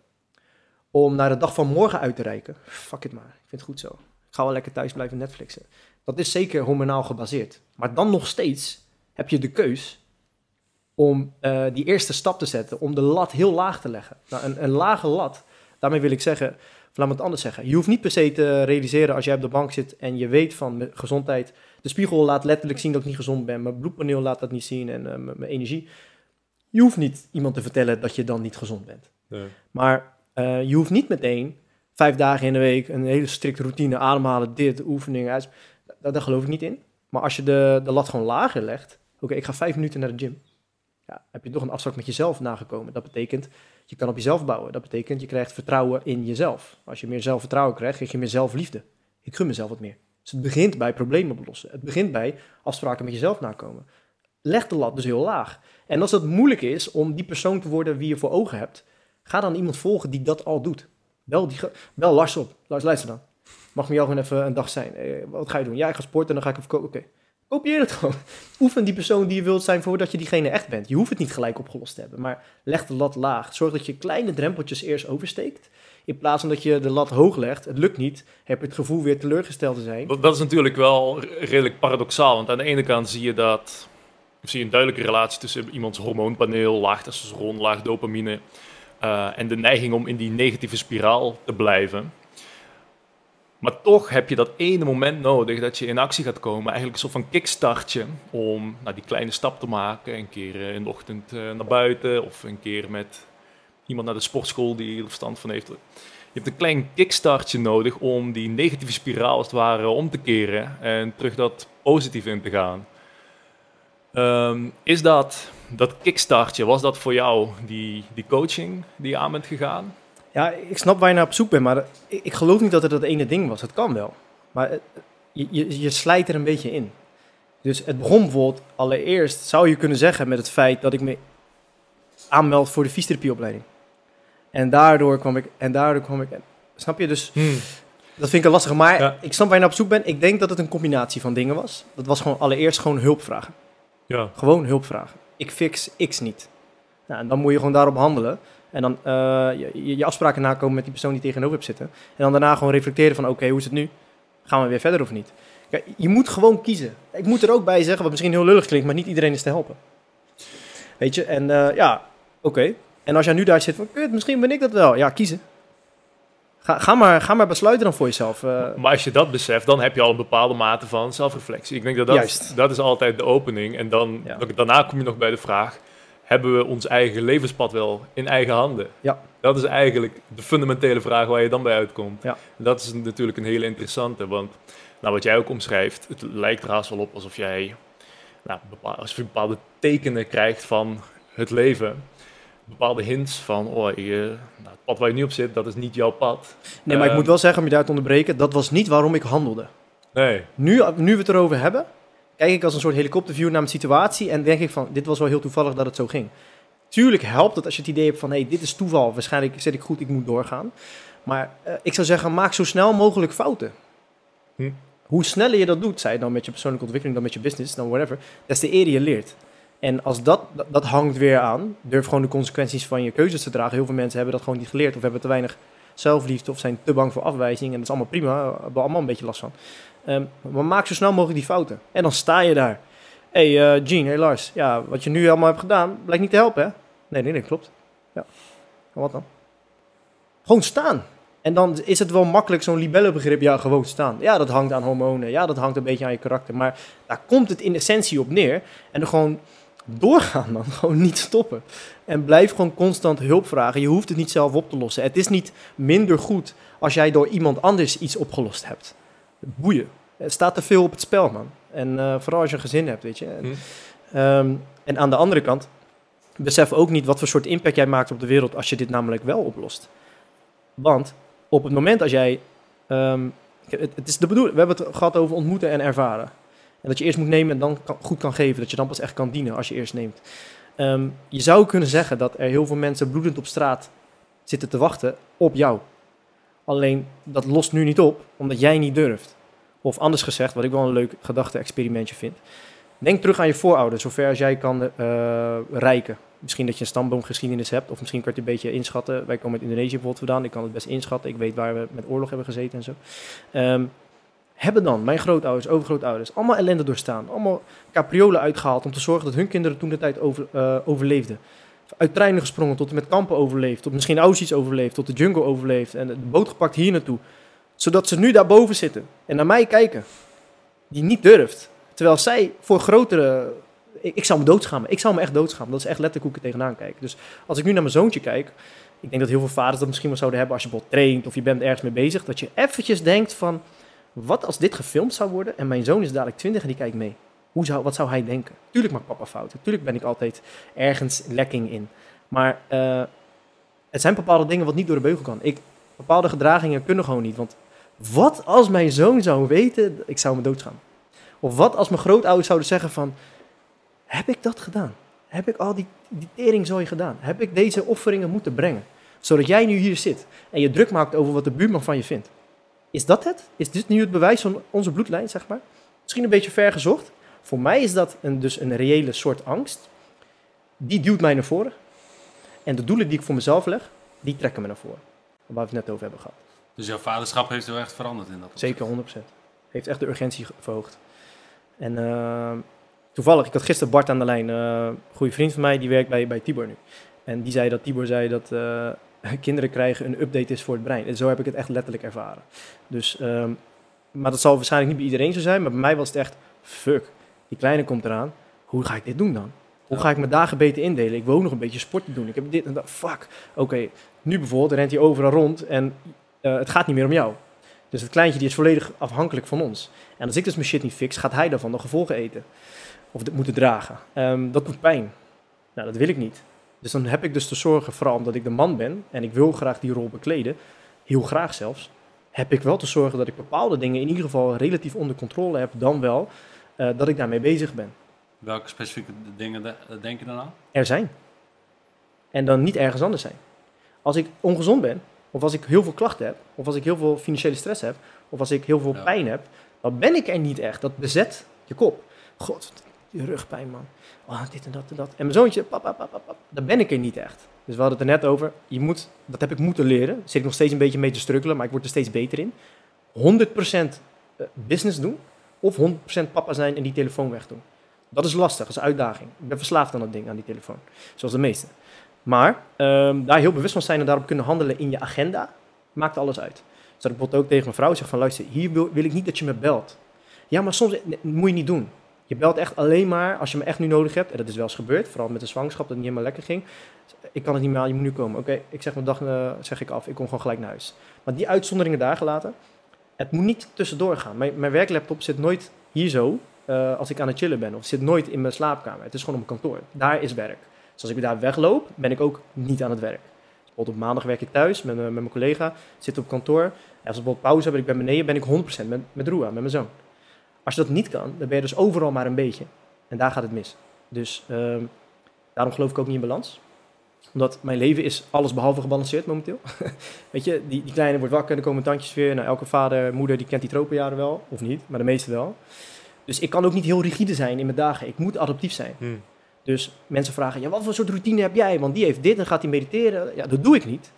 om naar de dag van morgen uit te reiken, fuck it maar. Ik vind het goed zo. Ik ga wel lekker thuis blijven Netflixen. Dat is zeker hormonaal gebaseerd. Maar dan nog steeds heb je de keus om eh, die eerste stap te zetten, om de lat heel laag te leggen. Nou, een, een lage lat, daarmee wil ik zeggen, laat me het anders zeggen. Je hoeft niet per se te realiseren als jij op de bank zit en je weet van gezondheid. De spiegel laat letterlijk zien dat ik niet gezond ben. Mijn bloedpaneel laat dat niet zien en eh, mijn energie. Je hoeft niet iemand te vertellen dat je dan niet gezond bent. Nee. Maar eh, je hoeft niet meteen vijf dagen in de week een hele strikte routine, ademhalen, dit, oefeningen. Daar, daar geloof ik niet in. Maar als je de, de lat gewoon lager legt, oké, ik ga vijf minuten naar de gym. Heb je toch een afspraak met jezelf nagekomen. Dat betekent, je kan op jezelf bouwen. Dat betekent, je krijgt vertrouwen in jezelf. Als je meer zelfvertrouwen krijgt, krijg je meer zelfliefde. Ik gun mezelf wat meer. Dus het begint bij problemen oplossen. Het begint bij afspraken met jezelf nakomen. Leg de lat dus heel laag. En als het moeilijk is om die persoon te worden wie je voor ogen hebt, ga dan iemand volgen die dat al doet. Bel, die, Lars op. Lars, luister dan. Mag met jou gewoon even een dag zijn. Eh, wat ga je doen? Ja, ik ga sporten en dan ga ik even koken. Oké. Kopieer het gewoon. Oefen die persoon die je wilt zijn voordat je diegene echt bent. Je hoeft het niet gelijk opgelost te hebben, maar leg de lat laag. Zorg dat je kleine drempeltjes eerst oversteekt. In plaats van dat je de lat hoog legt, het lukt niet, heb je het gevoel weer teleurgesteld te zijn. Dat, is natuurlijk wel redelijk paradoxaal. Want aan de ene kant zie je dat. Zie je een duidelijke relatie tussen iemands hormoonpaneel, laag testosteron, laag dopamine. eh, en de neiging om in die negatieve spiraal te blijven. Maar toch heb je dat ene moment nodig dat je in actie gaat komen. Eigenlijk een soort van kickstartje om nou, die kleine stap te maken. Een keer eh, in de ochtend eh, naar buiten of een keer met iemand naar de sportschool die er verstand van heeft. Je hebt een klein kickstartje nodig om die negatieve spiraal als het ware om te keren en terug dat positief in te gaan. Ehm, is dat, dat kickstartje, was dat voor jou die, die coaching die je aan bent gegaan? Ja, ik snap waar je naar op zoek bent, maar eh, ik, ik geloof niet dat het dat ene ding was. Het kan wel. Maar het- je, je, je slijt er een beetje in. Dus het begon bijvoorbeeld, allereerst zou je kunnen zeggen met het feit dat ik me aanmeld voor de fysiotherapieopleiding. En daardoor kwam ik, en daardoor kwam ik, snap je? Dus dat vind ik een lastige. Maar Ja. ik snap waar je naar op zoek bent. Ik denk dat het een combinatie van dingen was. Dat was gewoon allereerst gewoon hulp vragen. Ja. Gewoon hulp vragen. Ik fix X niet. Nou, en dan moet je gewoon daarop handelen. En dan eh, je, je- afspraken nakomen met die persoon die tegenover hebt zitten. En dan daarna gewoon reflecteren van oké, hoe is het nu? Gaan we weer verder of niet? Kijk, je moet gewoon kiezen. Ik moet er ook bij zeggen, wat misschien heel lullig klinkt, maar niet iedereen is te helpen. Weet je, en eh, ja, oké. En als jij nu daar zit van, kut, misschien ben ik dat wel. Ja, kiezen. Ga, ga, maar, ga maar besluiten dan voor jezelf. eh. Maar als je dat beseft, dan heb je al een bepaalde mate van zelfreflectie. Ik denk dat dat, Juist. dat is altijd de opening. En dan, Ja. daarna kom je nog bij de vraag, hebben we ons eigen levenspad wel in eigen handen? Ja. Dat is eigenlijk de fundamentele vraag waar je dan bij uitkomt. Ja. Dat is natuurlijk een hele interessante, want nou, wat jij ook omschrijft, het lijkt er haast wel op alsof jij nou, bepaal- alsof je bepaalde tekenen krijgt van het leven. Bepaalde hints van, oh, je, nou, het pad waar je nu op zit, dat is niet jouw pad. Nee, maar ik Eh, moet wel zeggen, om je daar te onderbreken, dat was niet waarom ik handelde. Nee. Nu, nu we het erover hebben, kijk ik als een soort helikopterview naar mijn situatie en denk ik van, dit was wel heel toevallig dat het zo ging. Tuurlijk helpt het als je het idee hebt van, hé, hey, dit is toeval, waarschijnlijk zit ik goed, ik moet doorgaan. Maar eh, ik zou zeggen, maak zo snel mogelijk fouten. Hm. Hoe sneller je dat doet, zij het dan met je persoonlijke ontwikkeling, dan met je business, dan whatever, des te eerder je leert. En als dat, dat, dat hangt weer aan, durf gewoon de consequenties van je keuzes te dragen. Heel veel mensen hebben dat gewoon niet geleerd of hebben te weinig zelfliefde of zijn te bang voor afwijzing. En dat is allemaal prima, daar hebben we allemaal een beetje last van. Ehm, maar maak zo snel mogelijk die fouten. En dan sta je daar. Hey, eh, Gene, hey Lars. Ja, wat je nu allemaal hebt gedaan, blijkt niet te helpen, hè? Nee, nee, nee, klopt. Ja. En wat dan? Gewoon staan. En dan is het wel makkelijk, zo'n libello-begrip, ja, gewoon staan. Ja, dat hangt aan hormonen. Ja, dat hangt een beetje aan je karakter. Maar daar komt het in essentie op neer. En gewoon doorgaan dan. Gewoon niet stoppen. En blijf gewoon constant hulp vragen. Je hoeft het niet zelf op te lossen. Het is niet minder goed als jij door iemand anders iets opgelost hebt. Boeien. Er staat te veel op het spel, man. En eh, vooral als je een gezin hebt, weet je. En, Hm. ehm, en aan de andere kant, besef ook niet wat voor soort impact jij maakt op de wereld als je dit namelijk wel oplost. Want op het moment als jij. ehm, het, het is de bedoeling, we hebben het gehad over ontmoeten en ervaren. En dat je eerst moet nemen en dan kan- goed kan geven. Dat je dan pas echt kan dienen als je eerst neemt. Ehm, je zou kunnen zeggen dat er heel veel mensen bloedend op straat zitten te wachten op jou. Alleen dat lost nu niet op, omdat jij niet durft. Of anders gezegd, wat ik wel een leuk gedachte-experimentje vind. Denk terug aan je voorouders, zover als jij kan rijken. Misschien dat je een stamboomgeschiedenis hebt, of misschien kan je het een beetje inschatten. Wij komen uit Indonesië bijvoorbeeld vandaan, ik kan het best inschatten. Ik weet waar we met oorlog hebben gezeten en zo. Ehm, hebben dan mijn grootouders, overgrootouders, allemaal ellende doorstaan. Allemaal capriolen uitgehaald om te zorgen dat hun kinderen toen de tijd over, eh, overleefden. Uit treinen gesprongen tot en met kampen overleefd, tot misschien Auschwitz overleefd, tot de jungle overleefd en de boot gepakt hier naartoe. Zodat ze nu daarboven zitten en naar mij kijken, die niet durft. Terwijl zij voor grotere... Ik, zou me doodschamen. Ik zou me echt doodschamen. Dat is echt letterlijk hoe ik tegenaan kijk. Dus als ik nu naar mijn zoontje kijk... Ik denk dat heel veel vaders dat misschien wel zouden hebben als je bijvoorbeeld traint of je bent ergens mee bezig. Dat je eventjes denkt van, wat als dit gefilmd zou worden en mijn zoon is dadelijk 20 en die kijkt mee. Hoe zou, wat zou hij denken? Tuurlijk maakt papa fouten. Tuurlijk ben ik altijd ergens lekking in. Maar eh, het zijn bepaalde dingen wat niet door de beugel kan. Ik, bepaalde gedragingen kunnen gewoon niet. Want wat als mijn zoon zou weten, ik zou me doodschamen. Of wat als mijn grootouders zouden zeggen van, heb ik dat gedaan? Heb ik al die, die teringzooi gedaan? Heb ik deze offeringen moeten brengen? Zodat jij nu hier zit en je druk maakt over wat de buurman van je vindt. Is dat het? Is dit nu het bewijs van onze bloedlijn, zeg maar? Misschien een beetje ver gezocht. Voor mij is dat een, dus een reële soort angst. Die duwt mij naar voren. En de doelen die ik voor mezelf leg, die trekken me naar voren. Waar we het net over hebben gehad. Dus jouw vaderschap heeft heel echt veranderd in dat. Zeker 100%. Heeft echt de urgentie ge- verhoogd. En eh, toevallig, ik had gisteren Bart aan de lijn, een goede vriend van mij, die werkt bij, bij Tibor nu. En die zei dat Tibor zei dat, eh, kinderen krijgen een update is voor het brein. En zo heb ik het echt letterlijk ervaren. Dus, ehm, maar dat zal waarschijnlijk niet bij iedereen zo zijn. Maar bij mij was het echt, fuck, die kleine komt eraan. Hoe ga ik dit doen dan? Hoe ga ik mijn dagen beter indelen? Ik wil nog een beetje sport te doen. Ik heb dit en dat. Fuck. Oké, nu bijvoorbeeld rent hij overal rond en eh, het gaat niet meer om jou. Dus het kleintje die is volledig afhankelijk van ons. En als ik dus mijn shit niet fix, gaat hij daarvan de gevolgen eten. Of het moeten dragen. Ehm, dat doet pijn. Nou, dat wil ik niet. Dus dan heb ik dus te zorgen, vooral omdat ik de man ben en ik wil graag die rol bekleden, heel graag zelfs, heb ik wel te zorgen dat ik bepaalde dingen in ieder geval relatief onder controle heb, dan wel dat ik daarmee bezig ben. Welke specifieke dingen de- denk je dan aan? Er zijn. En dan niet ergens anders zijn. Als ik ongezond ben, of als ik heel veel klachten heb, of als ik heel veel financiële stress heb, of als ik heel veel Ja. pijn heb, dan ben ik er niet echt. Dat bezet je kop. God, je rugpijn, man. Oh, dit en dat en dat. En mijn zoontje, pap, pap, pap, pap. Dan ben ik er niet echt. Dus we hadden het er net over. Je moet, dat heb ik moeten leren. Daar zit ik nog steeds een beetje mee te struggelen, maar ik word er steeds beter in. 100% eh, business doen, of 100% papa zijn en die telefoon wegdoen. Dat is lastig, dat is een uitdaging. Ik ben verslaafd aan dat ding, aan die telefoon. Zoals de meesten. Maar ehm, daar heel bewust van zijn en daarop kunnen handelen in je agenda, maakt alles uit. Dus ik bijvoorbeeld ook tegen mijn vrouw zeg van, luister, hier wil, ik niet dat je me belt. Ja, maar soms nee, moet je niet doen. Je belt echt alleen maar als je me echt nu nodig hebt. En dat is wel eens gebeurd, vooral met de zwangerschap, dat het niet helemaal lekker ging. Ik kan het niet meer je moet nu komen. Oké, ik zeg mijn dag eh, zeg ik af, ik kom gewoon gelijk naar huis. Maar die uitzonderingen daar gelaten, het moet niet tussendoor gaan. Mijn, mijn werklaptop zit nooit hier zo, eh, als ik aan het chillen ben. Of zit nooit in mijn slaapkamer. Het is gewoon op mijn kantoor. Daar is werk. Dus als ik daar wegloop, ben ik ook niet aan het werk. Bijvoorbeeld op maandag werk ik thuis met, met mijn collega, zit op kantoor. En als we bijvoorbeeld pauze hebben, ik ben beneden, ben ik 100% met, met Roa, met mijn zoon. Als je dat niet kan, dan ben je dus overal maar een beetje. En daar gaat het mis. Dus ehm, daarom geloof ik ook niet in balans. Omdat mijn leven is alles behalve gebalanceerd momenteel. Weet je, die, die kleine wordt wakker, er komen tandjes weer. Nou, elke vader, moeder, die kent die tropenjaren wel. Of niet, maar de meeste wel. Dus ik kan ook niet heel rigide zijn in mijn dagen. Ik moet adaptief zijn. Hm. Dus mensen vragen, ja, wat voor soort routine heb jij? Want die heeft dit en gaat hij mediteren. Ja, dat doe ik niet.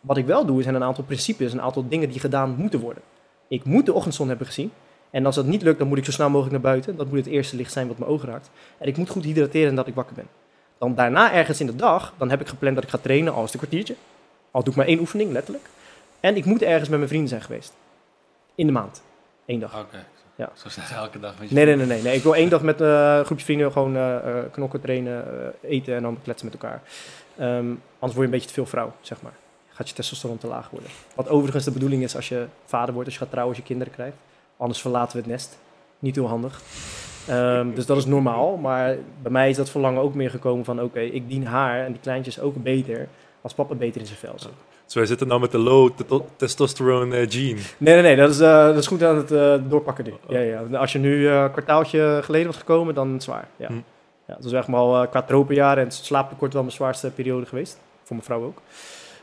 Wat ik wel doe, zijn een aantal principes, een aantal dingen die gedaan moeten worden. Ik moet de ochtendzon hebben gezien. En als dat niet lukt, dan moet ik zo snel mogelijk naar buiten. Dat moet het eerste licht zijn wat mijn ogen raakt. En ik moet goed hydrateren dat ik wakker ben. Dan daarna ergens in de dag, dan heb ik gepland dat ik ga trainen, al is het een kwartiertje. Al doe ik maar één oefening, letterlijk. En ik moet ergens met mijn vrienden zijn geweest. In de maand. Eén dag. Oké. Ja. Zo zeggen elke dag. met je Nee, nee, nee, nee, nee. Ik wil één dag met eh, een groepje vrienden gewoon eh, eh, knokken, trainen, eten en dan kletsen met elkaar. Ehm, anders word je een beetje te veel vrouw, zeg maar. Gaat je testosteron te laag worden. Wat overigens de bedoeling is als je vader wordt, als je gaat trouwen, als je kinderen krijgt. Anders verlaten we het nest. Niet heel handig. Ehm, dus dat is normaal. Maar bij mij is dat verlangen ook meer gekomen van... oké, ik dien haar en die kleintjes ook beter... als papa beter in zijn vel zit. Dus wij zitten nou met de low te- testosterone eh, gene. Nee, nee, nee. Dat is, eh, dat is goed aan het eh, doorpakken nu. Ja, ja. Als je nu een kwartaaltje geleden was gekomen, dan zwaar. Ja. Hm. Ja, het was echt wel eh, qua tropenjaren en het slaaptekort wel mijn zwaarste periode geweest. Voor mijn vrouw ook.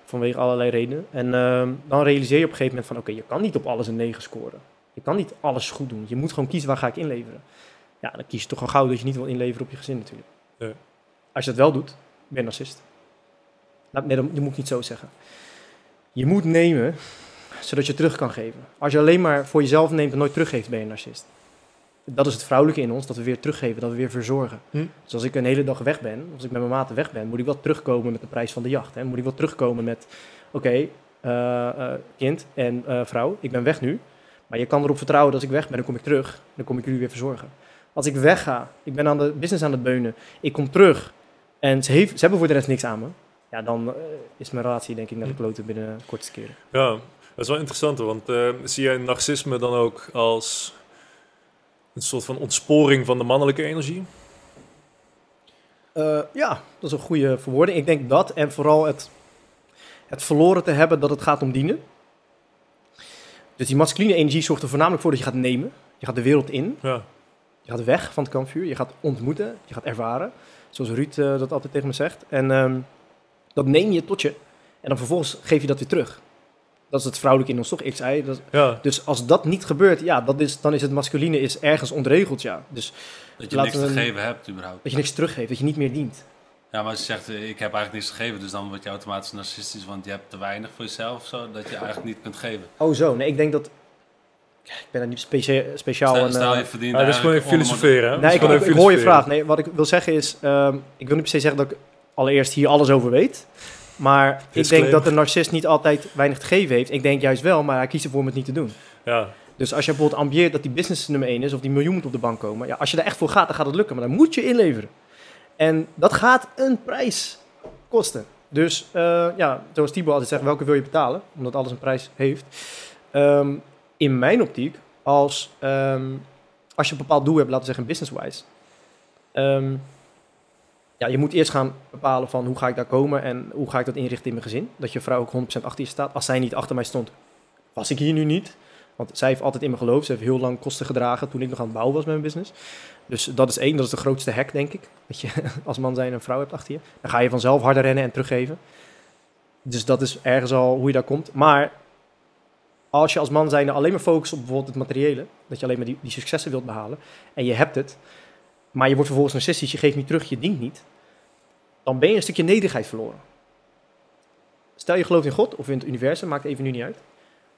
Vanwege allerlei redenen. En ehm, dan realiseer je op een gegeven moment van... oké, je kan niet op alles een 9 scoren. Je kan niet alles goed doen. Je moet gewoon kiezen waar ga ik inleveren. Ja, dan kies je toch al gauw dat je niet wil inleveren op je gezin natuurlijk. Als je dat wel doet, ben je narcist. Nou, nee, dat, dat moet ik niet zo zeggen. Je moet nemen zodat je terug kan geven. Als je alleen maar voor jezelf neemt en nooit teruggeeft, ben je een narcist. Dat is het vrouwelijke in ons, dat we weer teruggeven, dat we weer verzorgen. Hm. Dus als ik een hele dag weg ben, als ik met mijn maten weg ben, moet ik wel terugkomen met de prijs van de jacht. Hè? Moet ik wel terugkomen met, oké, eh, eh, kind en eh, vrouw, ik ben weg nu. Maar je kan erop vertrouwen dat als ik weg ben, dan kom ik terug. Dan kom ik jullie weer verzorgen. Als ik wegga, ik ben aan de business aan het beunen, ik kom terug en ze, heeft, ze hebben voor de rest niks aan me. Ja, dan eh, is mijn relatie denk ik naar de kloten binnen kortste keren. Ja, dat is wel interessant, want eh, zie jij narcisme dan ook als een soort van ontsporing van de mannelijke energie? Eh, ja, dat is een goede verwoording. Ik denk dat en vooral het, het verloren te hebben dat het gaat om dienen. Dus die masculine energie zorgt er voornamelijk voor dat je gaat nemen. Je gaat de wereld in. Ja, Je gaat weg van het kampvuur. Je gaat ontmoeten. Je gaat ervaren. Zoals Ruud eh, dat altijd tegen me zegt. En ehm, dat neem je tot je. En dan vervolgens geef je dat weer terug. Dat is het vrouwelijke in ons toch? X, Y. Dat is- ja. dus als dat niet gebeurt, ja, dat is, dan is het masculine is ergens ontregeld, ja. Dus Dat je niks te geven hebt überhaupt. dat je niks teruggeeft, dat je niet meer dient. Ja, maar als je zegt, eh, ik heb eigenlijk niks te geven, dus dan word je automatisch narcistisch, want je hebt te weinig voor jezelf zo, dat je eigenlijk niet kunt geven. Oh zo, nee, ik denk dat... Ik ben daar niet specia- speciaal... Stel, een, stel eh, je verdient Ja, dat is gewoon even filosoferen. Nee, is ik, ik, hoor je vraag. Nee, wat ik wil zeggen is, ehm, ik wil niet per se zeggen dat ik allereerst hier alles over weet. Maar ik denk dat een narcist niet altijd weinig te geven heeft. Ik denk juist wel, maar hij kiest ervoor om het niet te doen. Ja, Dus als je bijvoorbeeld ambieert dat die business nummer 1 is, of die miljoen moet op de bank komen, ja, als je er echt voor gaat, dan gaat het lukken, maar dan moet je inleveren. En dat gaat een prijs kosten. Dus eh, ja, zoals Thibaut altijd zegt, welke wil je betalen? Omdat alles een prijs heeft. Ehm, in mijn optiek, als, ehm, als je een bepaald doel hebt, laten we zeggen business-wise, ehm, ja, je moet eerst gaan bepalen van hoe ga ik daar komen en hoe ga ik dat inrichten in mijn gezin. Dat je vrouw ook 100% achter je staat. Als zij niet achter mij stond, was ik hier nu niet. Want zij heeft altijd in me geloofd. Ze heeft heel lang kosten gedragen toen ik nog aan het bouwen was met mijn business. Dus dat is één, dat is de grootste hack, denk ik. Dat je als man zijn een vrouw hebt achter je. Dan ga je vanzelf harder rennen en teruggeven. Dus dat is ergens al hoe je daar komt. Maar als je als man zijn alleen maar focust op bijvoorbeeld het materiële, dat je alleen maar die, die successen wilt behalen, en je hebt het, maar je wordt vervolgens narcistisch, je geeft niet terug, je dient niet, dan ben je een stukje nederigheid verloren. Stel je gelooft in God of in het universum, maakt even nu niet uit.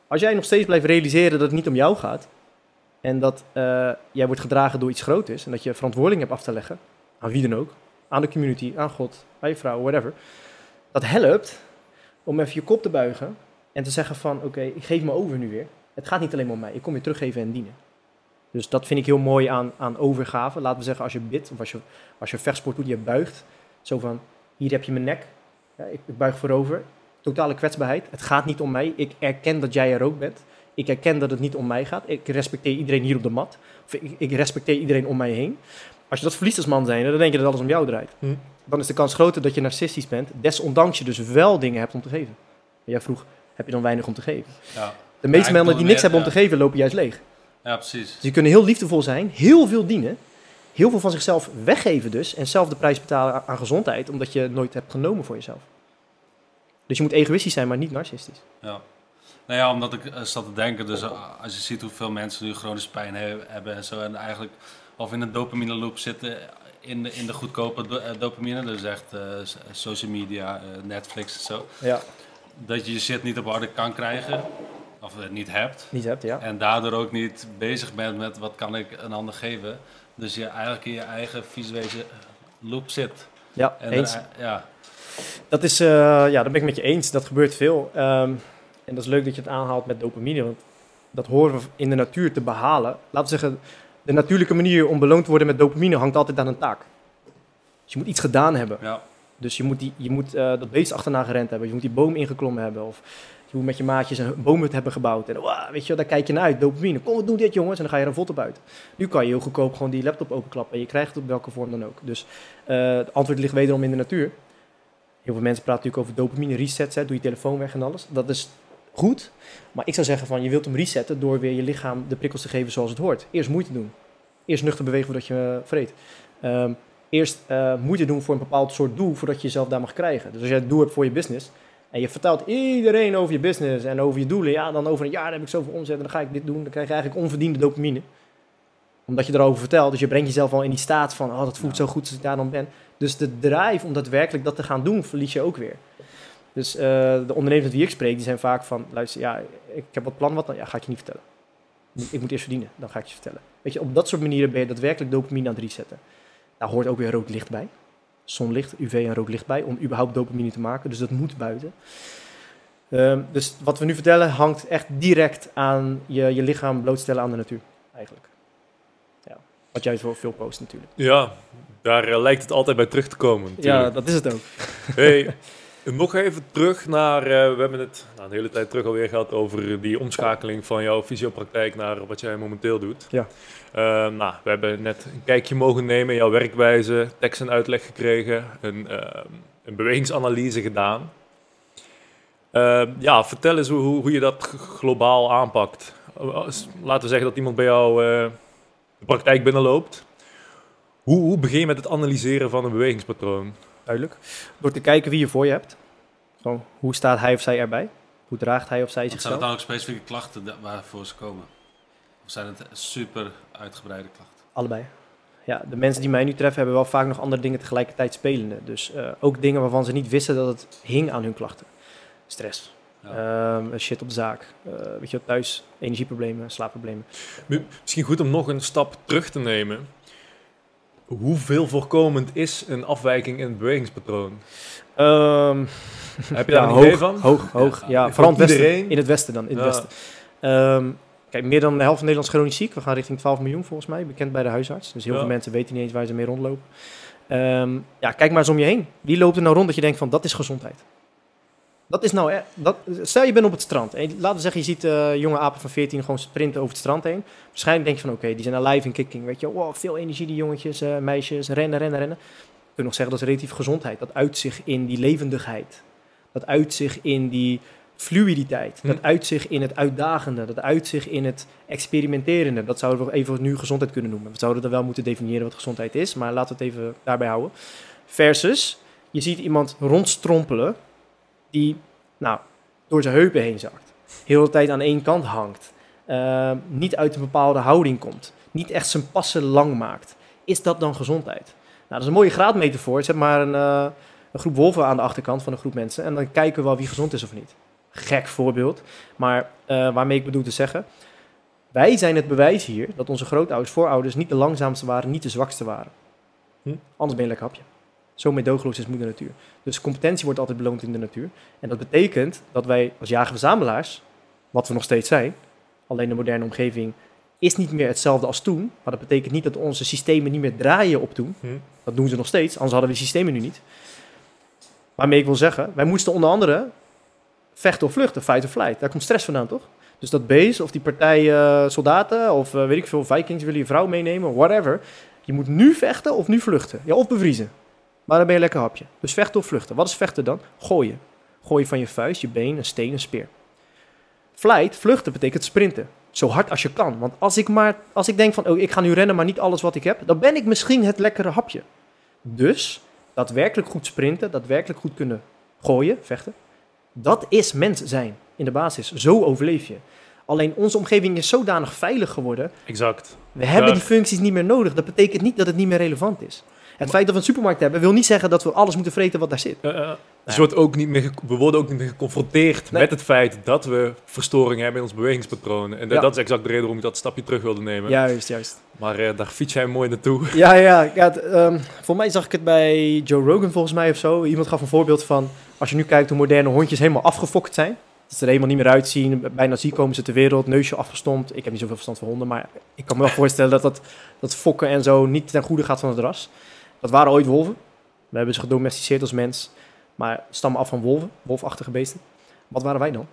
Als jij nog steeds blijft realiseren dat het niet om jou gaat, en dat eh, jij wordt gedragen door iets groters, en dat je verantwoording hebt af te leggen, aan wie dan ook, aan de community, aan God, aan je vrouw, whatever, dat helpt om even je kop te buigen en te zeggen van, oké, ik geef me over nu weer. Het gaat niet alleen maar om mij, ik kom je teruggeven en dienen. Dus dat vind ik heel mooi aan, aan overgave. Laten we zeggen, als je bidt of als je, als je vechtsport doet, je buigt. Zo van, hier heb je mijn nek, ja, ik, ik buig voorover. Totale kwetsbaarheid. Het gaat niet om mij. Ik erken dat jij er ook bent. Ik erken dat het niet om mij gaat. Ik respecteer iedereen hier op de mat. Of ik, ik respecteer iedereen om mij heen. Als je dat verliest als man zijn, dan denk je dat alles om jou draait. Hm. Dan is de kans groter dat je narcistisch bent. Desondanks je dus wel dingen hebt om te geven. Jij vroeg, heb je dan weinig om te geven? Ja, De meeste bedoel die niks hebben om te geven, lopen juist leeg. ja precies. Dus die kunnen heel liefdevol zijn, heel veel dienen, heel veel van zichzelf weggeven dus, en zelf de prijs betalen aan- gezondheid, omdat je nooit hebt genomen voor jezelf. Dus je moet egoïstisch zijn, maar niet narcistisch. Ja. Nou ja, omdat ik eh, zat te denken, dus eh, als je ziet hoeveel mensen nu chronische pijn he- hebben en zo, en eigenlijk of in een dopamine loop zitten in de, in de goedkope do- eh, dopamine, dus echt eh, social media, eh, Netflix en zo, Ja, dat je je shit niet op orde kan krijgen, of het niet hebt, niet hebt, ja. en daardoor ook niet bezig bent met wat kan ik een ander geven, dus je eigenlijk in je eigen visuele loop zit. Ja, En eens. er- ja, Dat is, eh, ja, dat ben ik met je eens. Dat gebeurt veel. Ehm, en dat is leuk dat je het aanhaalt met dopamine, want dat horen we in de natuur te behalen. Laten we zeggen, de natuurlijke manier om beloond te worden met dopamine hangt altijd aan een taak. Dus je moet iets gedaan hebben. ja, Dus je moet, die, je moet eh, dat beest achterna gerend hebben. Je moet die boom ingeklommen hebben. Of je moet met je maatjes een boomhut hebben gebouwd. En wow, weet je, daar kijk je naar uit. Dopamine. Kom, we doen dit jongens. En dan ga je er vlot op uit. Nu kan je heel goedkoop gewoon die laptop openklappen. En je krijgt het op welke vorm dan ook. Dus eh, het antwoord ligt wederom in de natuur. Heel veel mensen praten natuurlijk over dopamine resets. Hè. Doe je telefoon weg en alles. Dat is goed. Maar ik zou zeggen van je wilt hem resetten door weer je lichaam de prikkels te geven zoals het hoort. Eerst moeite doen. Eerst nuchter bewegen voordat je eh, vreet. Ehm, eerst eh, moeite doen voor een bepaald soort doel voordat je jezelf daar mag krijgen. Dus als jij het doel hebt voor je business en je vertelt iedereen over je business en over je doelen, ja, dan over een jaar heb ik zoveel omzet en dan ga ik dit doen, dan krijg je eigenlijk onverdiende dopamine. Omdat je erover vertelt, dus je brengt jezelf al in die staat van, oh, dat voelt zo goed als ik daar dan ben. Dus de drive om daadwerkelijk dat te gaan doen, verlies je ook weer. Dus eh, de ondernemers met wie ik spreek, die zijn vaak van, luister, ja, ik heb wat plan, wat dan? Ja, ga ik je niet vertellen. Ik moet eerst verdienen, dan ga ik je vertellen. Weet je, op dat soort manieren ben je daadwerkelijk dopamine aan het resetten. Daar hoort ook weer rood licht bij. Zonlicht, UV en rood licht bij, om überhaupt dopamine te maken. Dus dat moet buiten. Ehm, dus wat we nu vertellen hangt echt direct aan je, je lichaam blootstellen aan de natuur, eigenlijk. Ja. Wat jij zo veel post natuurlijk. ja daar eh, lijkt het altijd bij terug te komen. Ja, natuurlijk. dat is het ook. Hey, nog even terug naar, eh, we hebben het nou, een hele tijd terug alweer gehad over die omschakeling van jouw fysiopraktijk naar wat jij momenteel doet. Ja. Eh, nou, we hebben net een kijkje mogen nemen in jouw werkwijze, tekst en uitleg gekregen, een, eh, een bewegingsanalyse gedaan. Ja, vertel eens hoe, hoe je dat globaal aanpakt. Laten we zeggen dat iemand bij jou de praktijk binnenloopt. Hoe, hoe begin je met het analyseren van een bewegingspatroon? Duidelijk. Door te kijken wie je voor je hebt. Gewoon, hoe staat hij of zij erbij? Hoe draagt hij of zij Want zijn zichzelf? het dan ook specifieke klachten waarvoor ze komen? Of zijn het super uitgebreide klachten? Allebei. Ja, de mensen die mij nu treffen hebben wel vaak nog andere dingen tegelijkertijd spelende. Dus eh, ook dingen waarvan ze niet wisten dat het hing aan hun klachten. Stress, Ja. Ehm, shit op de zaak, eh, weet je, thuis energieproblemen, slaapproblemen. Mi- Misschien goed om nog een stap terug te nemen. Hoeveel voorkomend is een afwijking in het bewegingspatroon? Ehm, Heb je ja, daar een hoog, idee van? hoog, hoog. Ja, Ja, vooral in het westen. iedereen? In het westen dan, in het westen. Ehm, kijk, meer dan de helft van Nederland is chronisch ziek. We gaan richting 12 miljoen volgens mij, bekend bij de huisarts. Dus heel veel mensen weten niet eens waar ze mee rondlopen. Ehm, ja, kijk maar eens om je heen. Wie loopt er nou rond dat je denkt van, dat is gezondheid? Dat is nou, dat, stel je bent op het strand. En laten we zeggen, je ziet eh, jonge apen van 14 gewoon sprinten over het strand heen. Waarschijnlijk denk je van, oké, die zijn alive in kicking. Weet je, wow, veel energie die jongetjes, eh, meisjes, rennen, rennen, rennen. Je kunt nog zeggen, dat is relatief gezondheid. Dat uit zich in die levendigheid. Dat uit zich in die fluiditeit. Hm. Dat uit zich in het uitdagende. Dat uit zich in het experimenterende. Dat zouden we even nu gezondheid kunnen noemen. We zouden dan wel moeten definiëren wat gezondheid is. Maar laten we het even daarbij houden. Versus, je ziet iemand rondstrompelen die nou, door zijn heupen heen zakt. Heel de tijd aan één kant hangt. eh, niet uit een bepaalde houding komt. Niet echt zijn passen lang maakt. Is dat dan gezondheid? Nou, dat is een mooie graadmeter voor. Zet maar een, eh, een groep wolven aan de achterkant van een groep mensen. En dan kijken we wel wie gezond is of niet. Gek voorbeeld. Maar eh, waarmee ik bedoel te zeggen. Wij zijn het bewijs hier dat onze grootouders, voorouders niet de langzaamste waren, niet de zwakste waren. Hm. Anders ben je een lekker hapje. Zo meedogenloos is moeder natuur. Dus competentie wordt altijd beloond in de natuur. En dat betekent dat wij als jager-verzamelaars, wat we nog steeds zijn, alleen de moderne omgeving is niet meer hetzelfde als toen. Maar dat betekent niet dat onze systemen niet meer draaien op toen. Hm. Dat doen ze nog steeds, anders hadden we die systemen nu niet. Waarmee ik wil zeggen, wij moesten onder andere vechten of vluchten, fight of flight. Daar komt stress vandaan, toch? Dus dat beest of die partij eh, soldaten of eh, weet ik veel, vikings willen je vrouw meenemen, whatever. Je moet nu vechten of nu vluchten. Ja, of bevriezen. Maar dan ben je lekker hapje. Dus vechten of vluchten. Wat is vechten dan? Gooien. Gooien van je vuist, je been, een steen, een speer. Flight, vluchten, betekent sprinten. Zo hard als je kan. Want als ik maar, als ik denk van, oh, ik ga nu rennen, maar niet alles wat ik heb, dan ben ik misschien het lekkere hapje. Dus, daadwerkelijk goed sprinten, daadwerkelijk goed kunnen gooien, vechten, dat is mens zijn in de basis. Zo overleef je. Alleen onze omgeving is zodanig veilig geworden, Exact. we hebben die functies niet meer nodig. Dat betekent niet dat het niet meer relevant is. Het feit dat we een supermarkt hebben, wil niet zeggen dat we alles moeten vreten wat daar zit. Eh, eh, dus wordt ook niet meer, we worden ook niet meer geconfronteerd Nee. met het feit dat we verstoringen hebben in ons bewegingspatronen. En dat- Ja. dat is exact de reden waarom ik dat stapje terug wilde nemen. Juist, juist. Maar eh, daar fiets jij mooi naartoe. Ja, ja. ja het, ehm, voor mij zag ik het bij Joe Rogan volgens mij of zo. Iemand gaf een voorbeeld van, als je nu kijkt hoe moderne hondjes helemaal afgefokt zijn. Dat ze er helemaal niet meer uitzien. Bijna ziek komen ze ter wereld, neusje afgestompt. Ik heb niet zoveel verstand van honden, maar ik kan me wel voorstellen dat dat, dat fokken en zo niet ten goede gaat van het ras. Dat waren ooit wolven. We hebben ze gedomesticeerd als mens. Maar stammen af van wolven, wolfachtige beesten. Wat waren wij dan?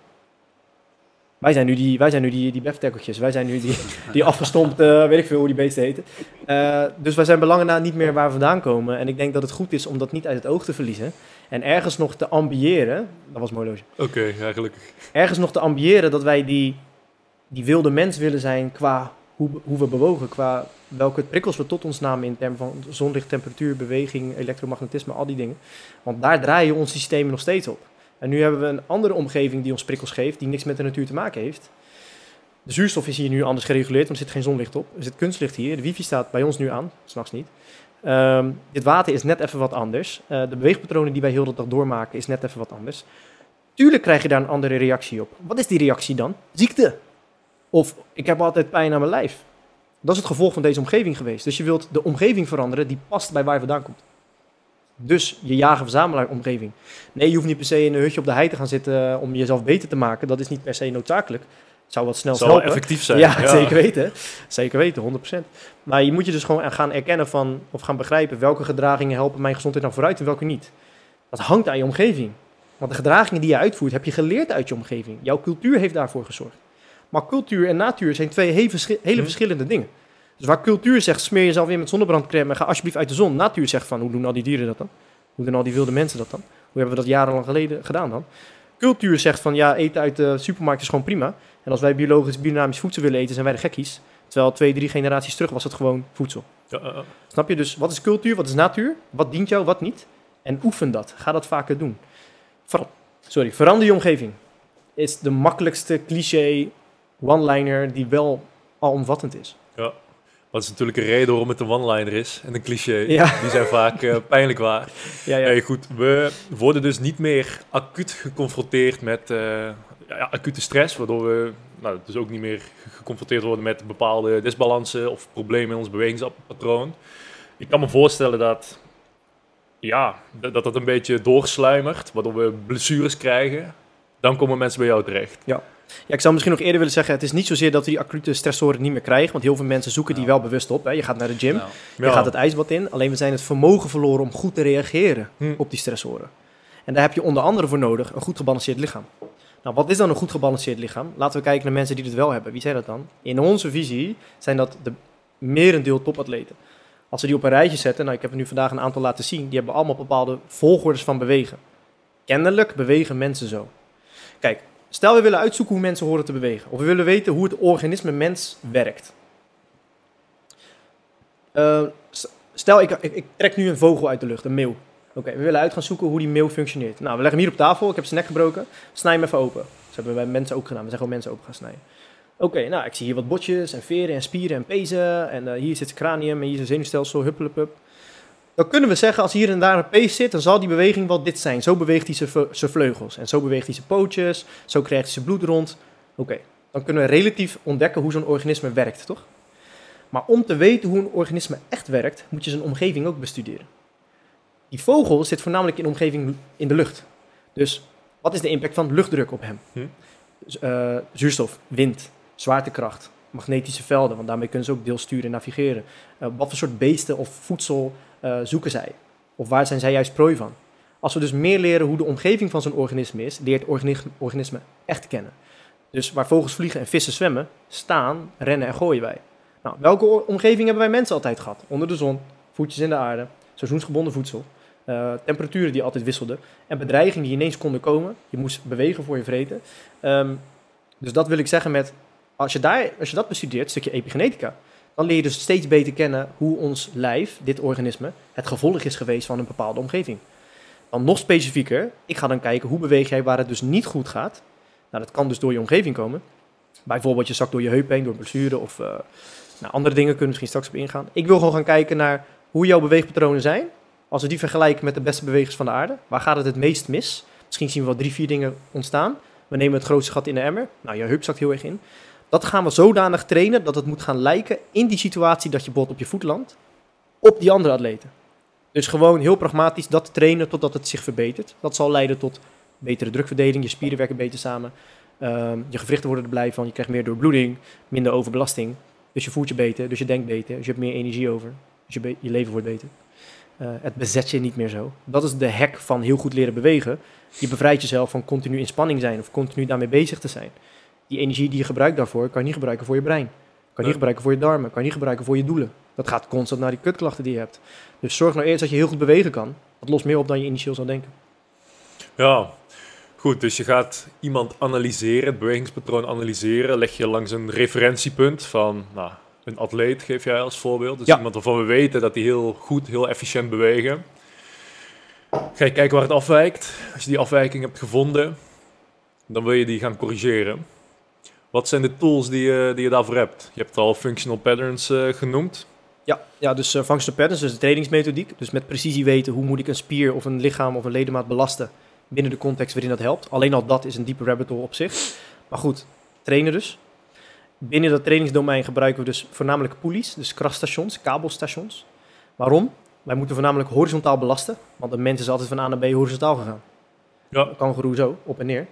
Wij zijn nu die, wij zijn nu die, die beftekkeltjes. Wij zijn nu die, die afgestompt, weet ik veel hoe die beesten heten. Eh, dus wij zijn belangen na niet meer waar we vandaan komen. En ik denk dat het goed is om dat niet uit het oog te verliezen. En ergens nog te ambiëren. Dat was mooi loge. Oké, ja, gelukkig. Ergens nog te ambiëren dat wij die, die wilde mens willen zijn qua hoe, hoe we bewogen. Qua welke prikkels we tot ons namen in termen van zonlicht, temperatuur, beweging, elektromagnetisme, al die dingen. Want daar draaien onze systemen nog steeds op. En nu hebben we een andere omgeving die ons prikkels geeft, die niks met de natuur te maken heeft. De zuurstof is hier nu anders gereguleerd, want er zit geen zonlicht op. Er zit kunstlicht hier. De wifi staat bij ons nu aan, s'nachts niet. Ehm, dit water is net even wat anders. Eh, de beweegpatronen die wij heel de dag doormaken is net even wat anders. Tuurlijk krijg je daar een andere reactie op. Wat is die reactie dan? Ziekte. Of ik heb altijd pijn aan mijn lijf. Dat is het gevolg van deze omgeving geweest. Dus je wilt de omgeving veranderen die past bij waar je vandaan komt. Dus je jager-verzamelaar omgeving. Nee, je hoeft niet per se in een hutje op de hei te gaan zitten eh, om jezelf beter te maken. Dat is niet per se noodzakelijk. Het zou wat snel wel helpen. effectief zijn. Ja, zeker weten. Zeker weten, 100%. Maar je moet je dus gewoon gaan erkennen van, of gaan begrijpen welke gedragingen helpen mijn gezondheid nou vooruit en welke niet. Dat hangt aan je omgeving. Want de gedragingen die je uitvoert, heb je geleerd uit je omgeving. Jouw cultuur heeft daarvoor gezorgd. Maar cultuur en natuur zijn twee hele, verschi- hele Hm. verschillende dingen. Dus waar cultuur zegt, smeer jezelf weer met zonnebrandcrème en ga alsjeblieft uit de zon. Natuur zegt van, hoe doen al die dieren dat dan? Hoe doen al die wilde mensen dat dan? Hoe hebben we dat jarenlang geleden gedaan dan? Cultuur zegt van, ja, eten uit de supermarkt is gewoon prima. En als wij biologisch, biodynamisch voedsel willen eten, zijn wij de gekkies. Terwijl twee, drie generaties terug was het gewoon voedsel. Ja, eh, eh. Snap je? Dus wat is cultuur, wat is natuur? Wat dient jou, wat niet? En oefen dat. Ga dat vaker doen. Ver- Sorry, verander je omgeving. Is de makkelijkste cliché one-liner die wel alomvattend is. Wat is natuurlijk een reden waarom het een one-liner is en een cliché. Ja. Die zijn vaak eh, pijnlijk waar. Ja, ja. Hey, goed, we worden dus niet meer acuut geconfronteerd met eh, ja, ja, acute stress, waardoor we nou, dus ook niet meer geconfronteerd worden met bepaalde disbalansen of problemen in ons bewegingspatroon. Ik kan me voorstellen dat ja, dat dat een beetje doorsluimert, waardoor we blessures krijgen, dan komen mensen bij jou terecht. Ja, ik zou misschien nog eerder willen zeggen, het is niet zozeer dat we die acute stressoren niet meer krijgen, want heel veel mensen zoeken die Ja. wel bewust op. Hè. Je gaat naar de gym, Nou, je gaat het ijsbad in, alleen we zijn het vermogen verloren om goed te reageren Hm. op die stressoren. En daar heb je onder andere voor nodig een goed gebalanceerd lichaam. Nou, wat is dan een goed gebalanceerd lichaam? Laten we kijken naar mensen die het wel hebben. Wie zijn dat dan? In onze visie zijn dat de merendeel topatleten. Als we die op een rijtje zetten, nou ik heb er nu vandaag een aantal laten zien, die hebben allemaal bepaalde volgordes van bewegen. Kennelijk bewegen mensen zo. Kijk, stel we willen uitzoeken hoe mensen horen te bewegen, of we willen weten hoe het organisme mens werkt. Eh, stel, ik, ik, ik trek nu een vogel uit de lucht, een meeuw. Oké, we willen uit gaan zoeken hoe die meeuw functioneert. Nou, we leggen hem hier op tafel, ik heb zijn nek gebroken, snij hem even open. Dat hebben we bij mensen ook gedaan, we zijn gewoon mensen open gaan snijden. Oké, nou, ik zie hier wat botjes en veren en spieren en pezen. En eh, hier zit zijn cranium en hier is zijn zenuwstelsel, huppelepup. Dan kunnen we zeggen, als hier en daar een pees zit, dan zal die beweging wel dit zijn. Zo beweegt hij zijn vleugels. En zo beweegt hij zijn pootjes. Zo krijgt hij zijn bloed rond. Oké, dan kunnen we relatief ontdekken hoe zo'n organisme werkt, toch? Maar om te weten hoe een organisme echt werkt, moet je zijn omgeving ook bestuderen. Die vogel zit voornamelijk in de omgeving in de lucht. Dus wat is de impact van luchtdruk op hem? Hm. Dus, eh, zuurstof, wind, zwaartekracht, magnetische velden, want daarmee kunnen ze ook deels sturen en navigeren. Eh, wat voor soort beesten of voedsel zoeken zij? Of waar zijn zij juist prooi van? Als we dus meer leren hoe de omgeving van zo'n organisme is, leert organisme, echt kennen. Dus waar vogels vliegen en vissen zwemmen, staan, rennen en gooien wij. Nou, welke omgeving hebben wij mensen altijd gehad? Onder de zon, voetjes in de aarde, seizoensgebonden voedsel, eh, temperaturen die altijd wisselden en bedreigingen die ineens konden komen. Je moest bewegen voor je vreten. Ehm, dus dat wil ik zeggen met, als je, daar, als je dat bestudeert, een stukje epigenetica, dan leer je dus steeds beter kennen hoe ons lijf, dit organisme, het gevolg is geweest van een bepaalde omgeving. Dan nog specifieker, ik ga dan kijken hoe beweeg jij waar het dus niet goed gaat. Nou, dat kan dus door je omgeving komen. Bijvoorbeeld je zakt door je heup heen, door blessure of eh, nou, andere dingen kunnen misschien straks op ingaan. Ik wil gewoon gaan kijken naar hoe jouw beweegpatronen zijn. Als we die vergelijken met de beste bewegers van de aarde, waar gaat het het meest mis? Misschien zien we wel drie, vier dingen ontstaan. We nemen het grootste gat in de emmer. Nou, je heup zakt heel erg in. Dat gaan we zodanig trainen dat het moet gaan lijken in die situatie dat je bot op je voet landt, op die andere atleten. Dus gewoon heel pragmatisch dat trainen totdat het zich verbetert. Dat zal leiden tot betere drukverdeling, je spieren werken beter samen, ehm, je gewrichten worden er blij van, je krijgt meer doorbloeding, minder overbelasting. Dus je voelt je beter, dus je denkt beter, dus je hebt meer energie over, dus je, je leven wordt beter. Eh, het bezet je niet meer zo. Dat is de hack van heel goed leren bewegen. Je bevrijdt jezelf van continu in spanning zijn of continu daarmee bezig te zijn. Die energie die je gebruikt daarvoor, kan je niet gebruiken voor je brein. Kan je niet gebruiken voor je darmen, kan je niet gebruiken voor je doelen. Dat gaat constant naar die kutklachten die je hebt. Dus zorg nou eerst dat je heel goed bewegen kan. Dat lost meer op dan je initieel zou denken. Ja, goed. Dus je gaat iemand analyseren, het bewegingspatroon analyseren. Leg je langs een referentiepunt van nou, een atleet, geef jij als voorbeeld. Dus Ja. iemand waarvan we weten dat hij heel goed, heel efficiënt bewegen. Ga je kijken waar het afwijkt. Als je die afwijking hebt gevonden, dan wil je die gaan corrigeren. Wat zijn de tools die je, die je daarvoor hebt? Je hebt al functional patterns eh, genoemd. Ja, ja dus uh, functional patterns, dus de trainingsmethodiek. Dus met precisie weten hoe moet ik een spier of een lichaam of een ledemaat belasten binnen de context waarin dat helpt. Alleen al dat is een diepe rabbit hole op zich. Maar goed, trainen dus. Binnen dat trainingsdomein gebruiken we dus voornamelijk pulleys, dus krachtstations, kabelstations. Waarom? Wij moeten voornamelijk horizontaal belasten, want een mens is altijd van A naar B horizontaal gegaan. Ja. Een kangoeroe zo, op en neer.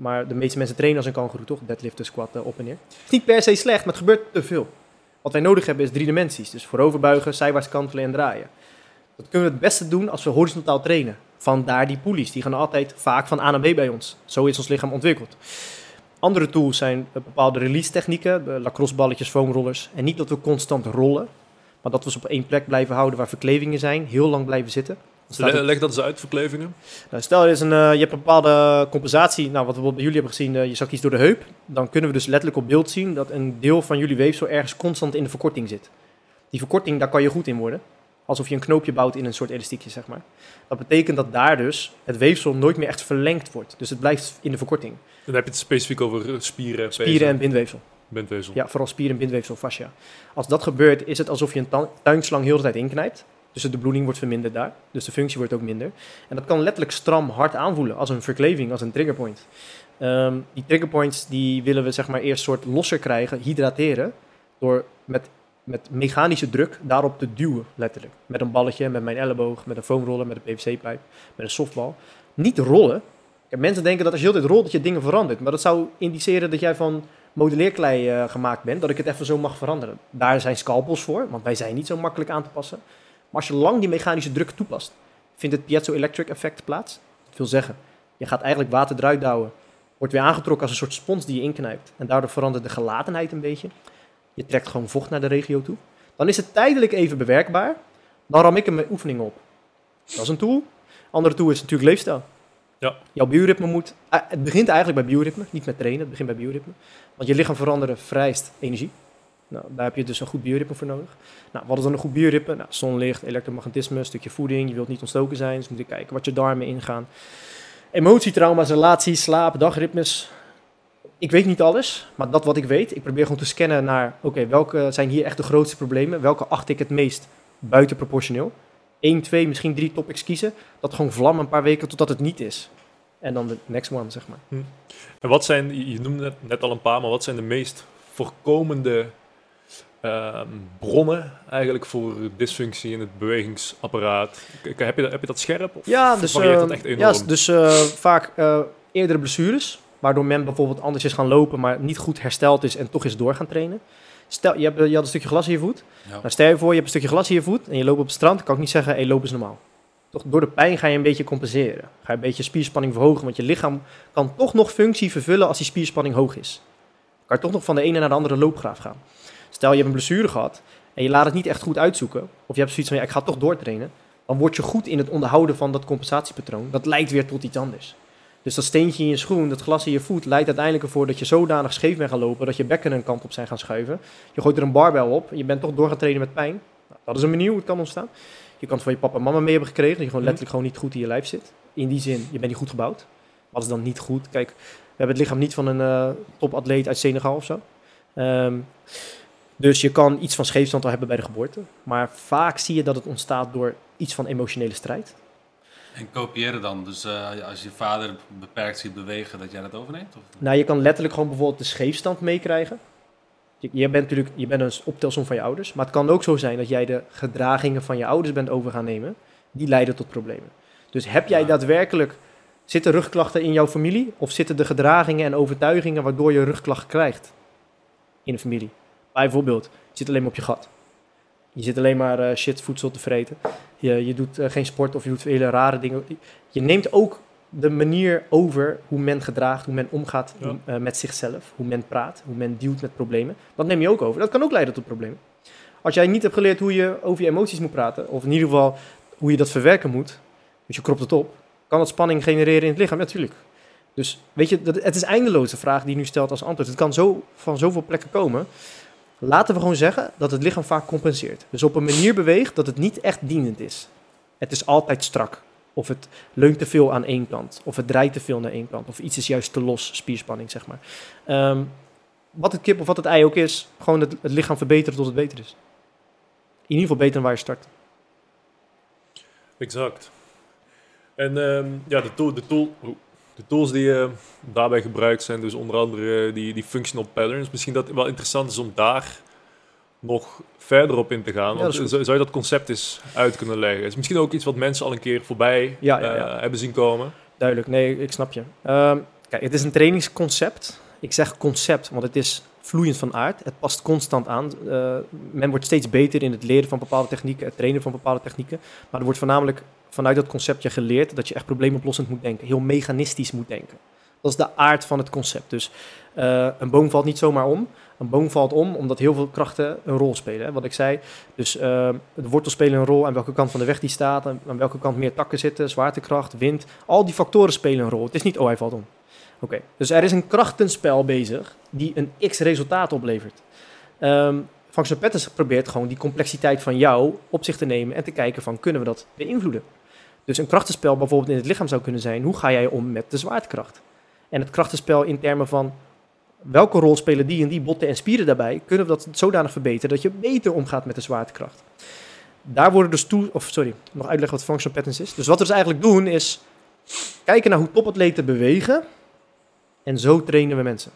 Maar de meeste mensen trainen als een kangoeroe toch, deadliften, squatten, op en neer. Het is niet per se slecht, maar het gebeurt te veel. Wat wij nodig hebben is drie dimensies. Dus vooroverbuigen, zijwaarts kantelen en draaien. Dat kunnen we het beste doen als we horizontaal trainen. Vandaar die pulleys. Die gaan altijd vaak van A naar B bij ons. Zo is ons lichaam ontwikkeld. Andere tools zijn bepaalde release technieken. de Lacrosse balletjes, foamrollers. En niet dat we constant rollen. Maar dat we ze op één plek blijven houden waar verklevingen zijn. Heel lang blijven zitten. Dan staat Le- het- leg dat eens uit, verklevingen. nou, stel, er is een, eh, je hebt een bepaalde compensatie. Nou, wat we bij jullie hebben gezien, eh, je zakt iets door de heup. Dan kunnen we dus letterlijk op beeld zien dat een deel van jullie weefsel ergens constant in de verkorting zit. Die verkorting, daar kan je goed in worden. Alsof je een knoopje bouwt in een soort elastiekje, zeg maar. Dat betekent dat daar dus het weefsel nooit meer echt verlengd wordt. Dus het blijft in de verkorting. Dan heb je het specifiek over eh, spieren, Spieren en bindweefsel. bindweefsel. Ja, vooral spieren en bindweefsel, fascia. Als dat gebeurt, is het alsof je een tu- tuinslang heel de tijd inknijpt. Dus de bloeding wordt verminderd daar. Dus de functie wordt ook minder. En dat kan letterlijk stram hard aanvoelen. Als een verkleving, als een triggerpoint. Ehm, die triggerpoints die willen we zeg maar eerst soort losser krijgen, hydrateren. Door met met mechanische druk daarop te duwen, letterlijk. Met een balletje, met mijn elleboog, met een foamroller, met een PVC-pijp, met een softbal. Niet rollen. Mensen denken dat als je altijd rolt, dat je dingen verandert. Maar dat zou indiceren dat jij van modelleerklei eh, gemaakt bent, dat ik het even zo mag veranderen. Daar zijn scalpels voor, want wij zijn niet zo makkelijk aan te passen. Maar als je lang die mechanische druk toepast, vindt het piezo-electric effect plaats. Dat wil zeggen, je gaat eigenlijk water eruit douwen, wordt weer aangetrokken als een soort spons die je inknijpt. En daardoor verandert de gelatenheid een beetje. Je trekt gewoon vocht naar de regio toe. Dan is het tijdelijk even bewerkbaar. Dan ram ik er mijn oefeningen op. Dat is een tool. Andere tool is natuurlijk leefstijl. Ja. Jouw bioritme moet... eh, Het begint eigenlijk bij bioritme, niet met trainen. Het begint bij bioritme. Want je lichaam veranderen vereist energie. Nou, daar heb je dus een goed bioritme voor nodig. Nou, wat is dan een goed bioritme? Nou, zonlicht, elektromagnetisme, een stukje voeding. Je wilt niet ontstoken zijn, dus moet je kijken wat je darmen ingaan. Emotie, trauma's, relaties, slaap, dagritmes. Ik weet niet alles, maar dat wat ik weet, ik probeer gewoon te scannen naar, oké, welke zijn hier echt de grootste problemen? Welke acht ik het meest buitenproportioneel? Eén, twee, misschien drie topics kiezen. Dat gewoon vlammen een paar weken totdat het niet is. En dan de next one, zeg maar. En wat zijn, je noemde net al een paar, maar wat zijn de meest voorkomende ehm, bronnen eigenlijk voor dysfunctie in het bewegingsapparaat? K- Heb je, dat- heb je dat scherp? Of Ja, dus, varieert dat eh, echt ja, enorm? dus eh, vaak eh, eerdere blessures, waardoor men bijvoorbeeld anders is gaan lopen, maar niet goed hersteld is en toch is door gaan trainen. Stel, je, hebt, je had een stukje glas in je voet. Ja. Nou, stel je voor, je hebt een stukje glas in je voet en je loopt op het strand. kan ik niet zeggen, hey, loop is normaal. Toch, door de pijn ga je een beetje compenseren. Ga je een beetje spierspanning verhogen, want je lichaam kan toch nog functie vervullen als die spierspanning hoog is. Kan je toch nog van de ene naar de andere loopgraaf gaan. Stel, je hebt een blessure gehad en je laat het niet echt goed uitzoeken. Of je hebt zoiets van, ja, ik ga toch doortrainen. Dan word je goed in het onderhouden van dat compensatiepatroon. Dat leidt weer tot iets anders. Dus dat steentje in je schoen, dat glas in je voet, leidt uiteindelijk ervoor dat je zodanig scheef bent gaan lopen dat je bekken een kant op zijn gaan schuiven. Je gooit er een barbel op je bent toch door gaan trainen met pijn. Nou, dat is een manier hoe het kan ontstaan. Je kan het van je papa en mama mee hebben gekregen, dat je gewoon Mhm. letterlijk gewoon niet goed in je lijf zit. In die zin, je bent niet goed gebouwd. Wat is dan niet goed? Kijk, we hebben het lichaam niet van een eh, topatleet uit Senegal of zo. Ehm, dus je kan iets van scheefstand al hebben bij de geboorte. Maar vaak zie je dat het ontstaat door iets van emotionele strijd. En kopiëren dan. Dus eh, als je vader beperkt ziet bewegen, dat jij dat overneemt? Of? Nou, je kan letterlijk gewoon bijvoorbeeld de scheefstand meekrijgen. Je, je bent natuurlijk je bent een optelsom van je ouders. Maar het kan ook zo zijn dat jij de gedragingen van je ouders bent over gaan nemen. Die leiden tot problemen. Dus heb jij Ja. daadwerkelijk... Zitten rugklachten in jouw familie? Of zitten de gedragingen en overtuigingen waardoor je rugklachten krijgt in de familie? Bijvoorbeeld, je zit alleen maar op je gat. Je zit alleen maar eh, shit voedsel te vreten. Je, je doet eh, geen sport of je doet hele rare dingen. Je neemt ook de manier over hoe men gedraagt, hoe men omgaat Ja. eh, met zichzelf, hoe men praat, hoe men dealt met problemen. Dat neem je ook over. Dat kan ook leiden tot problemen. Als jij niet hebt geleerd hoe je over je emoties moet praten, of in ieder geval hoe je dat verwerken moet, dus je kropt het op, kan dat spanning genereren in het lichaam? Natuurlijk. Dus weet je, dat, het is eindeloos de vraag die je nu stelt als antwoord. Het kan zo van zoveel plekken komen. Laten we gewoon zeggen dat het lichaam vaak compenseert. Dus op een manier beweegt dat het niet echt dienend is. Het is altijd strak. Of het leunt te veel aan één kant. Of het draait te veel naar één kant. Of iets is juist te los, spierspanning, zeg maar. Ehm, wat het kip of wat het ei ook is, gewoon het, lichaam verbeteren tot het beter is. In ieder geval beter dan waar je start. Exact. En ehm, ja, de, tool, de, tool, de tools die eh, daarbij gebruikt zijn, dus onder andere die, die functional patterns. Misschien dat het wel interessant is om daar nog verder op in te gaan. Ja, Want zou, je dat concept eens uit kunnen leggen? is misschien ook iets wat mensen al een keer voorbij Ja, ja, ja. eh, hebben zien komen. Duidelijk, nee, ik snap je. Ehm, kijk, het is een trainingsconcept. Ik zeg concept, want het is vloeiend van aard. Het past constant aan. Eh, men wordt steeds beter in het leren van bepaalde technieken, het trainen van bepaalde technieken. Maar er wordt voornamelijk vanuit dat concept je geleerd dat je echt probleemoplossend moet denken. Heel mechaниstisch moet denken. Dat is de aard van het concept. Dus eh, een boom valt niet zomaar om. Een boom valt om omdat heel veel krachten een rol spelen. Hè? Wat ik zei. Dus eh, de wortels spelen een rol aan welke kant van de weg die staat. Aan welke kant meer takken zitten. Zwaartekracht, wind. Al die factoren spelen een rol. Het is niet, oh hij valt om. Oké, dus er is een krachtenspel bezig die een x resultaat oplevert. Ehm Functional Patterns probeert gewoon die complexiteit van jou op zich te nemen en te kijken van kunnen we dat beïnvloeden. Dus een krachtenspel bijvoorbeeld in het lichaam zou kunnen zijn, hoe ga jij om met de zwaartekracht? En het krachtenspel in termen van welke rol spelen die en die botten en spieren daarbij, kunnen we dat zodanig verbeteren dat je beter omgaat met de zwaartekracht. Daar worden dus toe, of sorry, nog uitleggen wat functional patterns is. Dus wat we dus eigenlijk doen is kijken naar hoe topatleten bewegen en zo trainen we mensen.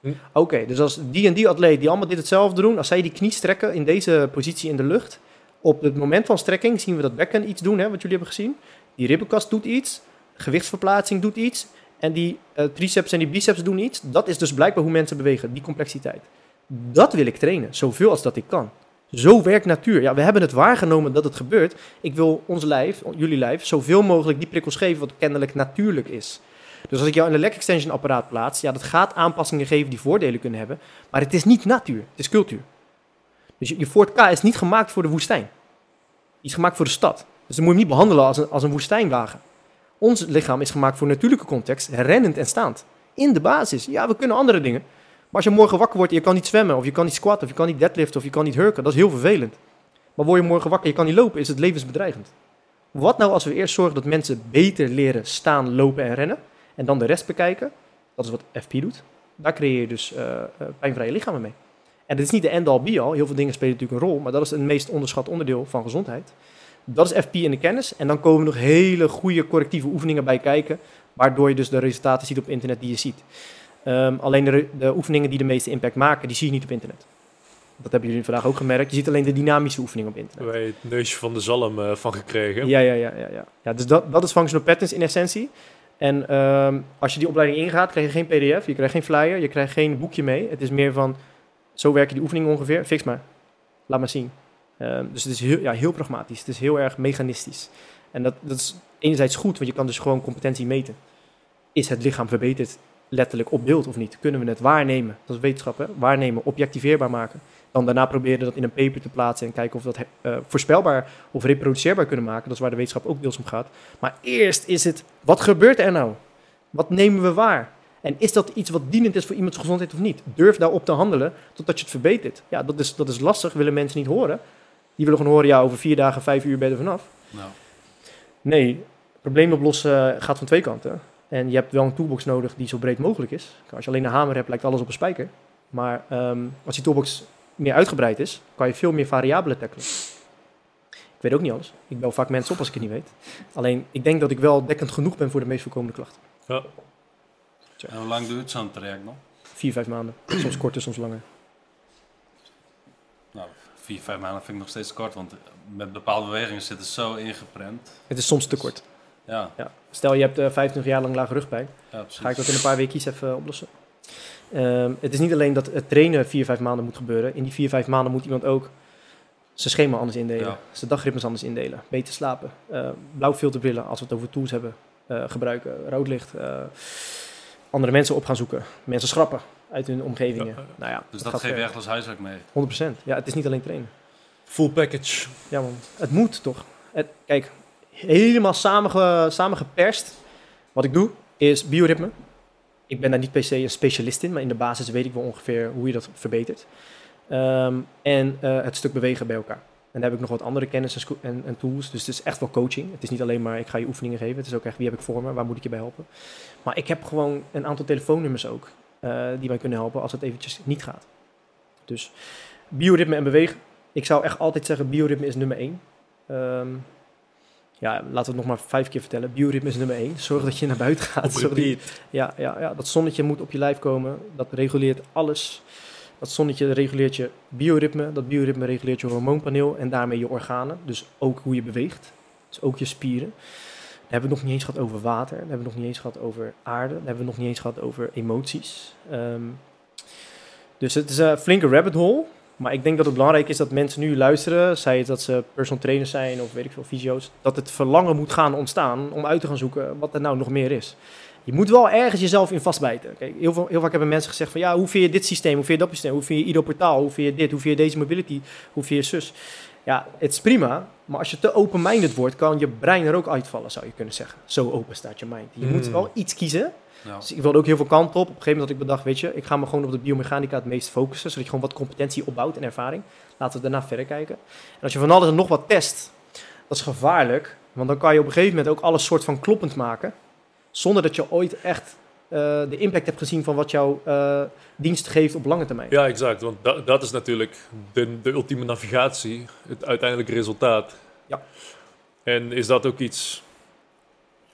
Hm. Oké, dus als die en die atleet die allemaal dit hetzelfde doen, als zij die knie strekken in deze positie in de lucht, op het moment van strekking zien we dat bekken iets doen, hè, wat jullie hebben gezien. Die ribbenkast doet iets, gewichtsverplaatsing doet iets en die eh, triceps en die biceps doen iets. Dat is dus blijkbaar hoe mensen bewegen, die complexiteit. Dat wil ik trainen, zoveel als dat ik kan. Zo werkt natuur. Ja, we hebben het waargenomen dat het gebeurt. Ik wil ons lijf, jullie lijf, zoveel mogelijk die prikkels geven wat kennelijk natuurlijk is. Dus als ik jou in een leg extension apparaat plaats, ja, dat gaat aanpassingen geven die voordelen kunnen hebben. Maar het is niet natuur, het is cultuur. Dus je, je Ford K is niet gemaakt voor de woestijn. Die is gemaakt voor de stad. Dus dan moet je hem niet behandelen als een, als een woestijnwagen. Ons lichaam is gemaakt voor natuurlijke context, rennend en staand. In de basis. Ja, we kunnen andere dingen. Maar als je morgen wakker wordt en je kan niet zwemmen, of je kan niet squatten, of je kan niet deadliften, of je kan niet hurken, dat is heel vervelend. Maar word je morgen wakker en je kan niet lopen, is het levensbedreigend. Wat nou als we eerst zorgen dat mensen beter leren staan, lopen en rennen, en dan de rest bekijken? Dat is wat FP doet. Daar creëer je dus eh, eh, pijnvrije lichamen mee. En dit is niet de end-all be-all. Heel veel dingen spelen natuurlijk een rol, maar dat is het meest onderschat onderdeel van gezondheid. Dat is FP in de kennis. En dan komen nog hele goede correctieve oefeningen bij kijken, waardoor je dus de resultaten ziet op internet die je ziet. Ehm, alleen de, de oefeningen die de meeste impact maken, die zie je niet op internet. Dat hebben jullie vandaag ook gemerkt. Je ziet alleen de dynamische oefeningen op internet. Wij het neusje van de zalm eh, van gekregen. Ja, ja, ja, ja, ja. ja dus dat, dat is functional patterns in essentie. En ehm, als je die opleiding ingaat, krijg je geen pdf, je krijgt geen flyer, je krijgt geen boekje mee. Het is meer van, zo werken die oefeningen ongeveer, fix maar. Laat maar zien. Ehm, dus het is heel, ja, heel pragmatisch, het is heel erg mechanistisch. En dat, dat is enerzijds goed, want je kan dus gewoon competentie meten. Is het lichaam verbeterd letterlijk op beeld of niet? Kunnen we het waarnemen? Dat is wetenschap? Waarnemen, objectiveerbaar maken. Dan daarna proberen dat in een paper te plaatsen en kijken of we dat eh, voorspelbaar of reproduceerbaar kunnen maken. Dat is waar de wetenschap ook deels om gaat. Maar eerst is het, wat gebeurt er nou? Wat nemen we waar? En is dat iets wat dienend is voor iemands gezondheid of niet? Durf daarop te handelen totdat je het verbetert. Ja, dat is, dat is lastig, willen mensen niet horen. Die willen gewoon horen, ja, over vier dagen, vijf uur ben je er vanaf. Nou, Nee, probleem oplossen gaat van twee kanten. En je hebt wel een toolbox nodig die zo breed mogelijk is. Als je alleen een hamer hebt, lijkt alles op een spijker. Maar ehm, als die toolbox meer uitgebreid is, kan je veel meer variabelen tackelen. Ik weet ook niet alles. Ik bel vaak mensen op als ik het niet weet. Alleen, ik denk dat ik wel dekkend genoeg ben voor de meest voorkomende klachten. en hoe lang duurt zo'n traject nog? Vier, vijf maanden. Soms korter, soms langer. Nou, vier, vijf maanden vind ik nog steeds kort, want met bepaalde bewegingen zit het zo ingeprent. Het is soms te kort. Ja, Ja. Stel, je hebt eh 25 jaar lang lage rugpijn. ja. Ga ik dat in een paar weken even oplossen. Ehm, het is niet alleen dat het trainen vier, vijf maanden moet gebeuren. In die vier, vijf maanden moet iemand ook zijn schema anders indelen. Ja. Zijn dagritmes anders indelen. Beter slapen. Uh, blauwfilterbrillen, als we het over tools hebben, eh, gebruiken. Rood licht. eh, andere mensen op gaan zoeken. Mensen schrappen uit hun omgevingen. Ja. Nou ja, Dus gaat dat geef je echt als huiswerk mee. 100%. Ja, het is niet alleen trainen. Full package. Ja man, het moet toch. Het, kijk, helemaal samenge, samengeperst. Wat ik doe, is bioritme. Ik ben daar niet per se een specialist in, maar in de basis weet ik wel ongeveer hoe je dat verbetert. Ehm, en eh, het stuk bewegen bij elkaar. En daar heb ik nog wat andere kennis en, en, tools. Dus het is echt wel coaching. Het is niet alleen maar ik ga je oefeningen geven. Het is ook echt wie heb ik voor me, waar moet ik je bij helpen. Maar ik heb gewoon een aantal telefoonnummers ook eh, die mij kunnen helpen als het eventjes niet gaat. Dus bioritme en bewegen. Ik zou echt altijd zeggen, bioritme is nummer één. Ehm, ja, laten we het nog maar vijf keer vertellen. Bioritme is nummer één. Zorg dat je naar buiten gaat. Zorg dat ja, ja, ja, dat zonnetje moet op je lijf komen. Dat reguleert alles. Dat zonnetje reguleert je bioritme. Dat bioritme reguleert je hormoonpaneel en daarmee je organen. Dus ook hoe je beweegt. Dus ook je spieren. Dan hebben we nog niet eens gehad over water. Dan hebben we nog niet eens gehad over aarde. Dan hebben we nog niet eens gehad over emoties. Ehm, dus het is een flinke rabbit hole. Maar ik denk dat het belangrijk is dat mensen nu luisteren, zij het dat ze personal trainers zijn of weet ik veel, fysio's, dat het verlangen moet gaan ontstaan om uit te gaan zoeken wat er nou nog meer is. Je moet wel ergens jezelf in vastbijten. Kijk, heel, veel, heel vaak hebben mensen gezegd van ja, hoe vind je dit systeem, hoe vind je dat systeem, hoe vind je ieder portaal, hoe vind je dit, hoe vind je deze mobility, hoe vind je zus. Ja, het is prima, maar als je te open-minded wordt, kan je brein er ook uitvallen, zou je kunnen zeggen. Zo open staat je mind. Je moet Hmm. wel iets kiezen. Ja. Dus ik wilde ook heel veel kanten op. Op een gegeven moment had ik bedacht, weet je, ik ga me gewoon op de biomechanica het meest focussen, zodat je gewoon wat competentie opbouwt en ervaring. Laten we daarna verder kijken. En als je van alles en nog wat test, dat is gevaarlijk, want dan kan je op een gegeven moment ook alles soort van kloppend maken, zonder dat je ooit echt eh, de impact hebt gezien van wat jouw eh, dienst geeft op lange termijn. Ja, exact. Want da- dat is natuurlijk de, de ultieme navigatie, het uiteindelijke resultaat. Ja. En is dat ook iets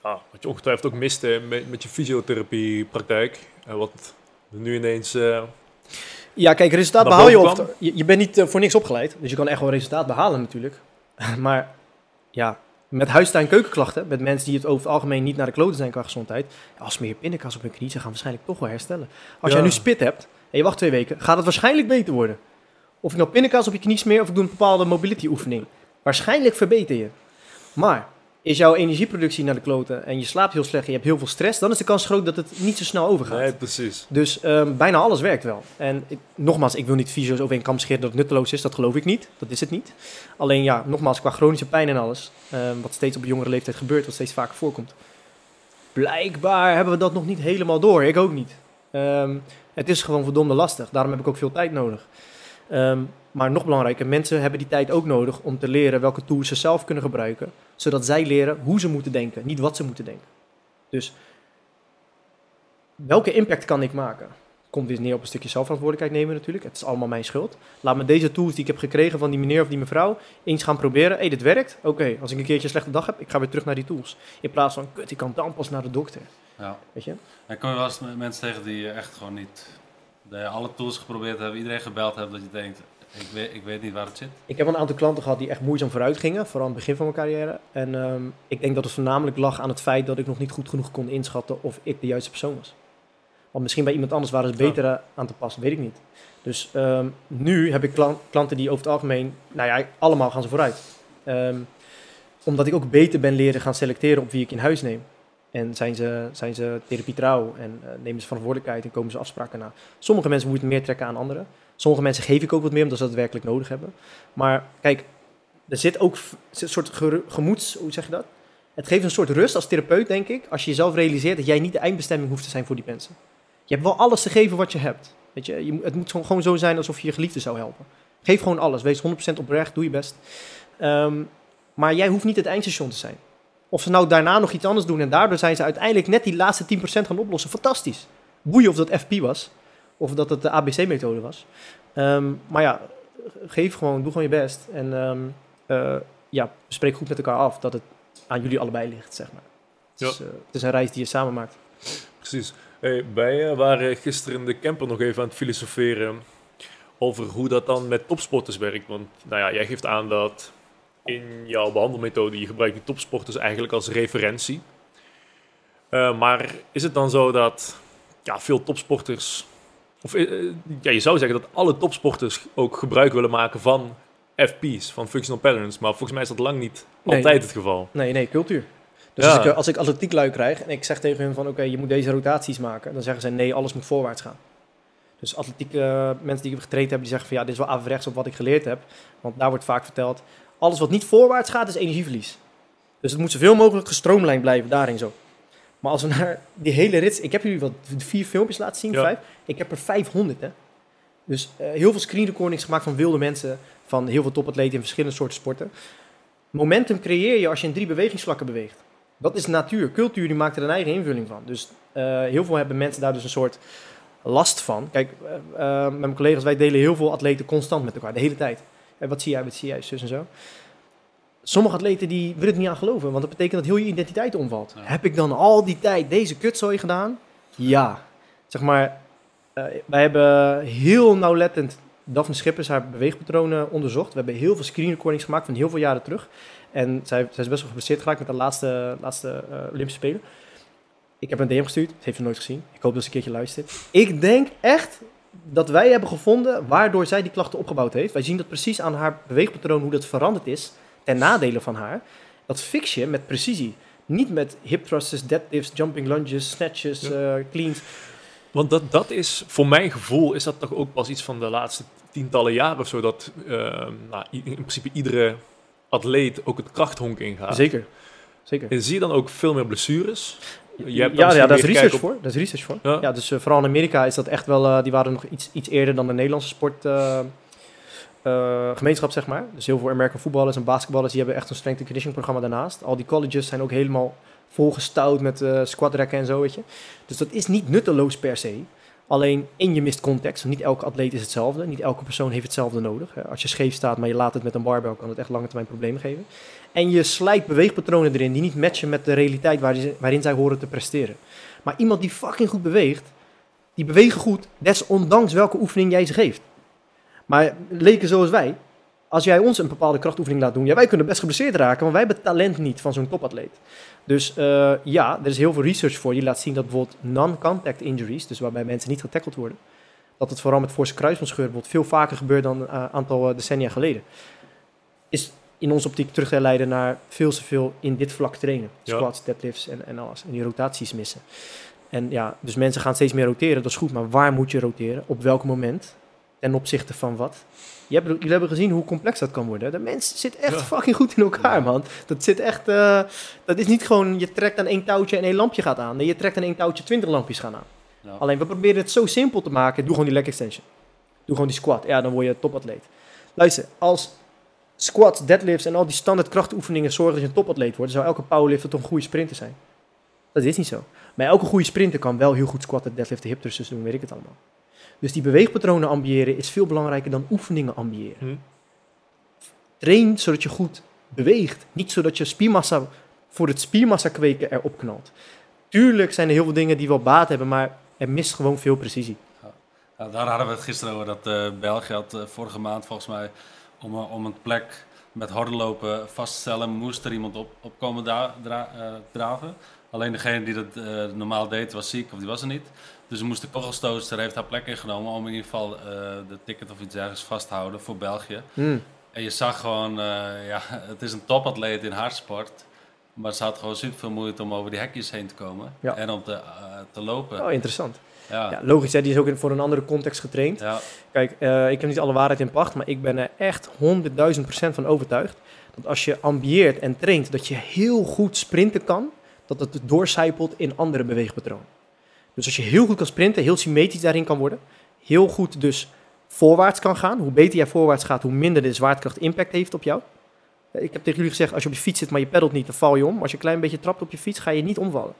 ja, wat je ongetwijfeld ook miste met, met je fysiotherapiepraktijk? En wat Nu ineens... eh, Ja, kijk, resultaat behaal je of je, je bent niet eh, voor niks opgeleid, dus je kan echt wel resultaat behalen natuurlijk. maar ja, met huistuin keukenklachten, met mensen die het over het algemeen niet naar de kloten zijn qua gezondheid, als meer pindakaas op hun knie, ze gaan waarschijnlijk toch wel herstellen. Als Ja. jij nu spit hebt en je wacht twee weken, gaat het waarschijnlijk beter worden. Of ik nou pindakaas op je knie smeer of ik doe een bepaalde mobility oefening. Waarschijnlijk verbeter je. Maar is jouw energieproductie naar de kloten en je slaapt heel slecht en je hebt heel veel stress, dan is de kans groot dat het niet zo snel overgaat. nee, precies. Dus ehm, bijna alles werkt wel. En ik, nogmaals, ik wil niet fysio's over een kam scheren dat het nutteloos is. Dat geloof ik niet. Dat is het niet. Alleen ja, nogmaals, qua chronische pijn en alles. ehm, wat steeds op jongere leeftijd gebeurt, wat steeds vaker voorkomt. Blijkbaar hebben we dat nog niet helemaal door. Ik ook niet. Ehm, het is gewoon verdomde lastig. Daarom heb ik ook veel tijd nodig. Maar nog belangrijker, mensen hebben die tijd ook nodig om te leren welke tools ze zelf kunnen gebruiken. Zodat zij leren hoe ze moeten denken, niet wat ze moeten denken. Dus welke impact kan ik maken? Komt weer neer op een stukje zelfverantwoordelijkheid nemen natuurlijk. Het is allemaal mijn schuld. Laat me deze tools die ik heb gekregen van die meneer of die mevrouw eens gaan proberen. Hé, hey, dit werkt. Oké, als ik een keertje een slechte dag heb, ik ga weer terug naar die tools. In plaats van, kut, ik kan dan pas naar de dokter. Ja. Weet je? En kom je wel eens mensen tegen die echt gewoon niet... Dat je alle tools geprobeerd hebt, iedereen gebeld hebt, dat je denkt, ik weet, ik weet niet waar het zit. Ik heb een aantal klanten gehad die echt moeizaam vooruit gingen, vooral aan het begin van mijn carrière. En ehm, ik denk dat het voornamelijk lag aan het feit dat ik nog niet goed genoeg kon inschatten of ik de juiste persoon was. Want misschien bij iemand anders waren ze beter eh, aan te passen, weet ik niet. Dus ehm, nu heb ik klan- klanten die over het algemeen, nou ja, allemaal gaan ze vooruit. Ehm, omdat ik ook beter ben leren gaan selecteren op wie ik in huis neem. En zijn ze, zijn ze therapie trouw en eh, nemen ze verantwoordelijkheid en komen ze afspraken na. Sommige mensen moeten meer trekken aan anderen. Sommige mensen geef ik ook wat meer omdat ze dat werkelijk nodig hebben. Maar kijk, er zit ook een soort gemoeds, hoe zeg je dat? Het geeft een soort rust als therapeut, denk ik, als je jezelf realiseert dat jij niet de eindbestemming hoeft te zijn voor die mensen. Je hebt wel alles te geven wat je hebt. Weet je, je het moet gewoon- gewoon zo zijn alsof je je geliefde zou helpen. Geef gewoon alles, wees 100% oprecht, doe je best. Ehm, maar jij hoeft niet het eindstation te zijn. Of ze nou daarna nog iets anders doen en daardoor zijn ze uiteindelijk net die laatste 10% gaan oplossen. Fantastisch. Boeien of dat FP was, of dat het de ABC-methode was. Ehm, maar ja, geef gewoon, doe gewoon je best. En ehm, eh, ja, bespreek goed met elkaar af dat het aan jullie allebei ligt, zeg maar. Het, is, eh, het is een reis die je samen maakt. Precies. Hey, wij eh, waren gisteren in de camper nog even aan het filosoferen over hoe dat dan met topsporters werkt. Want nou ja, jij geeft aan dat in jouw behandelmethode je gebruikt die topsporters eigenlijk als referentie. Eh, maar is het dan zo dat ja, veel topsporters, of eh, eh, ja, je zou zeggen dat alle topsporters ook gebruik willen maken van FP's, van functional patterns, maar volgens mij is dat lang niet Nee. altijd het geval. Nee, nee, cultuur. Dus Ja. als, ik, eh, als ik atletiek lui krijg en ik zeg tegen hun van oké, je moet deze rotaties maken, dan zeggen ze nee, alles moet voorwaarts gaan. Dus atletiek mensen die ik heb getraind hebben, die zeggen van ja, dit is wel averechts op wat ik geleerd heb. Want daar wordt vaak verteld, alles wat niet voorwaarts gaat, is energieverlies. Dus het moet zoveel mogelijk gestroomlijnd blijven, daarin zo. Maar als we naar die hele rits, ik heb jullie wat vier filmpjes laten zien, Ja. vijf. Ik heb er 500, hè. Dus eh, heel veel screen recordings gemaakt van wilde mensen, van heel veel topatleten in verschillende soorten sporten. Momentum creëer je als je in drie bewegingsvlakken beweegt. Dat is natuur. Cultuur die maakt er een eigen invulling van. Dus eh, heel veel hebben mensen daar dus een soort last van. Kijk, eh, met mijn collega's, wij delen heel veel atleten constant met elkaar, de hele tijd. En wat zie jij, wat zie jij, zus en zo. Sommige atleten die willen het niet aan geloven, want dat betekent dat heel je identiteit omvalt. Ja. Heb ik dan al die tijd deze kutzooi gedaan? Ja. Zeg maar, eh, wij hebben heel nauwlettend Daphne Schippers haar beweegpatronen onderzocht. We hebben heel veel screen recordings gemaakt van heel veel jaren terug. En zij, zij is best wel geblesseerd geraakt met de laatste, laatste eh, Olympische Spelen. Ik heb een DM gestuurd, dat heeft ze nooit gezien. Ik hoop dat ze een keertje luistert. Ik denk echt dat wij hebben gevonden waardoor zij die klachten opgebouwd heeft. Wij zien dat precies aan haar beweegpatroon, hoe dat veranderd is ten nadele van haar. Dat fix je met precisie. Niet met hip thrusters, deadlifts, jumping lunges, snatches, eh, cleans. Want dat, dat is, voor mijn gevoel, is dat toch ook pas iets van de laatste tientallen jaren of zo, dat eh, nou, in principe iedere atleet ook het krachthonk ingaat. Zeker. Zeker. En zie je dan ook veel meer blessures? Je hebt ja, ja, daar is research op- voor. Daar is research voor. Ja. Ja, dus eh, vooral in Amerika is dat echt wel, die waren nog iets, iets eerder dan de Nederlandse sport. Eh, gemeenschap, zeg maar. Dus heel veel American voetballers en basketballers, die hebben echt een strength and conditioning programma daarnaast. Al die colleges zijn ook helemaal volgestouwd met eh squatrekken en zo, weet je. Dus dat is niet nutteloos per se. Alleen in je mist context. Want niet elke atleet is hetzelfde. Niet elke persoon heeft hetzelfde nodig. Als je scheef staat, maar je laat het met een barbel, kan het echt lange termijn problemen geven. En je slijt beweegpatronen erin die niet matchen met de realiteit waarin, zij horen te presteren. Maar iemand die fucking goed beweegt, Die bewegen goed, desondanks welke oefening jij ze geeft. Maar leken zoals wij, als jij ons een bepaalde krachtoefening laat doen, ja, wij kunnen best geblesseerd raken, want wij hebben talent niet van zo'n topatleet. Dus eh, ja, er is heel veel research voor die laat zien dat bijvoorbeeld non-contact injuries, dus waarbij mensen niet getackled worden, dat het vooral met forse kruisbandscheur bijvoorbeeld veel vaker gebeurt dan een uh, aantal eh, decennia geleden. Is in onze optiek terug te leiden naar veel te veel in dit vlak trainen. Ja. Squats, deadlifts en, en alles. En die rotaties missen. En ja, dus mensen gaan steeds meer roteren, dat is goed. Maar waar moet je roteren? Op welk moment? Ten opzichte van wat? Je hebt, jullie hebben gezien hoe complex dat kan worden. De mens zit echt Ja. fucking goed in elkaar, Ja. man. Dat zit echt... eh, dat is niet gewoon, je trekt aan één touwtje en één lampje gaat aan. Nee, je trekt aan één touwtje twintig lampjes gaan aan. Ja. Alleen, we proberen het zo simpel te maken. Doe gewoon die leg extension. Doe gewoon die squat. Ja, dan word je topatleet. Luister, als squats, deadlifts en al die standaard krachtoefeningen zorgen dat je een topatleet wordt, zou elke powerlifter toch een goede sprinter zijn. Dat is niet zo. Maar elke goede sprinter kan wel heel goed squatten, deadliften, hip thrusters doen, weet ik het allemaal. Dus die beweegpatronen ambiëren is veel belangrijker dan oefeningen ambiëren. Hm. Train zodat je goed beweegt. Niet zodat je spiermassa voor het spiermassa kweken erop knalt. Tuurlijk zijn er heel veel dingen die wel baat hebben, maar er mist gewoon veel precisie. Ja, daar hadden we het gisteren over. Dat eh, België had eh, vorige maand volgens mij om, eh, om een plek met te stellen, moest er iemand op, op komen da- dra- eh, draven. Alleen degene die dat eh, normaal deed was ziek of die was er niet. Dus we moesten kogelstootster heeft haar plek ingenomen om in ieder geval eh, de ticket of iets ergens vast te houden voor België. Hmm. En je zag gewoon, eh, ja, het is een topatleet in hardsport. Maar ze had gewoon super veel moeite om over die hekjes heen te komen. Ja. En om te, eh, te lopen. Oh, interessant. ja. Ja, logisch, hè? die is ook in, voor een andere context getraind. Ja. Kijk, ik heb niet alle waarheid in pacht, maar ik ben er echt 100.000 procent van overtuigd. Dat als je ambieert en traint dat je heel goed sprinten kan, dat het doorcijpelt in andere beweegpatronen. Dus als je heel goed kan sprinten, heel symmetrisch daarin kan worden, heel goed dus voorwaarts kan gaan. Hoe beter jij voorwaarts gaat, hoe minder de zwaartekracht impact heeft op jou. Eh, Ik heb tegen jullie gezegd, als je op je fiets zit, maar je peddelt niet, dan val je om. Maar als je een klein beetje trapt op je fiets, ga je niet omvallen.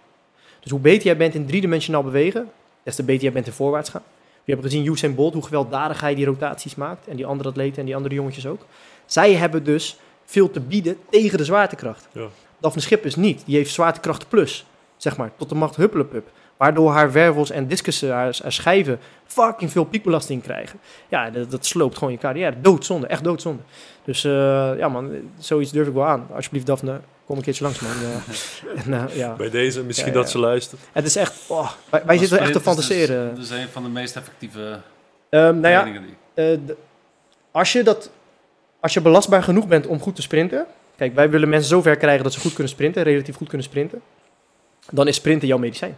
Dus hoe beter jij bent in driedimensionaal bewegen, des te beter jij bent in voorwaarts gaan. We hebben gezien Usain Bolt, hoe gewelddadig hij die rotaties maakt. En die andere atleten en die andere jongetjes ook. Zij hebben dus veel te bieden tegen de zwaartekracht. Ja. Daphne Schippers niet. Die heeft zwaartekracht plus, zeg maar, tot de macht huppelepup. Waardoor haar wervels en discussen, haar, haar schijven, fucking veel piekbelasting krijgen. Ja, dat, dat sloopt gewoon je carrière. Doodzonde, echt doodzonde. Dus eh, ja man, zoiets durf ik wel aan. Alsjeblieft Daphne, kom een keertje langs man. En, eh, ja. Bij deze, misschien Ja, ja. dat ze luistert. Het is echt, oh, wij, wij zitten echt te is dus- fantaseren. Dus, een van de meest effectieve Ehm, nou ja, die. Eh, als, je dat, als je belastbaar genoeg bent om goed te sprinten. Kijk, wij willen mensen zover krijgen dat ze goed kunnen sprinten, relatief goed kunnen sprinten. Dan is sprinten jouw medicijn.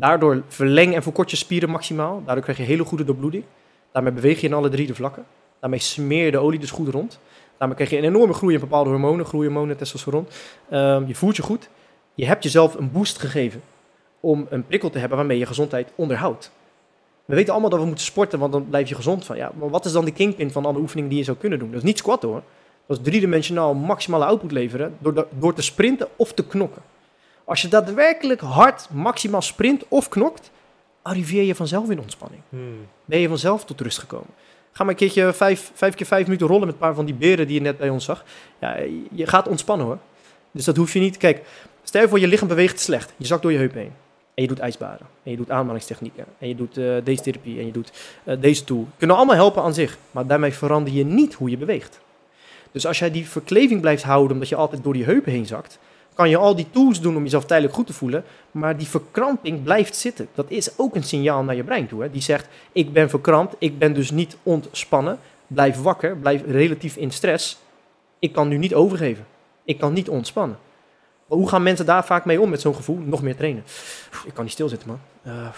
Daardoor verleng en verkort je spieren maximaal. Daardoor krijg je hele goede doorbloeding. Daarmee beweeg je in alle drie de vlakken. Daarmee smeer je de olie dus goed rond. Daarmee krijg je een enorme groei in bepaalde hormonen, groeihormonen, testosteron. Ehm, je voelt je goed. Je hebt jezelf een boost gegeven om een prikkel te hebben waarmee je gezondheid onderhoudt. We weten allemaal dat we moeten sporten, want dan blijf je gezond van. Ja, maar wat is dan de kingpin van alle oefeningen die je zou kunnen doen? Dat is niet squatten hoor. Dat is driedimensionaal maximale output leveren door, door te sprinten of te knokken. Als je daadwerkelijk hard maximaal sprint of knokt, arriveer je vanzelf in ontspanning. Hmm. Ben je vanzelf tot rust gekomen. Ga maar een keertje vijf, vijf keer vijf minuten rollen met een paar van die beren die je net bij ons zag. Ja, je gaat ontspannen hoor. Dus dat hoef je niet. Kijk, stel je voor je lichaam beweegt slecht. Je zakt door je heup heen. En je doet ijsbaden. En je doet aanmalingstechnieken. En je doet eh, deze therapie. En je doet eh, deze tool. Kunnen allemaal helpen aan zich. Maar daarmee verander je niet hoe je beweegt. Dus als jij die verkleving blijft houden omdat je altijd door die heupen heen zakt, kan je al die tools doen om jezelf tijdelijk goed te voelen, maar die verkramping blijft zitten. Dat is ook een signaal naar je brein toe. Hè? Die zegt, ik ben verkrampt, ik ben dus niet ontspannen, blijf wakker, blijf relatief in stress. Ik kan nu niet overgeven. Ik kan niet ontspannen. Maar hoe gaan mensen daar vaak mee om met zo'n gevoel? Nog meer trainen. Ik kan niet stilzitten, man. Eh,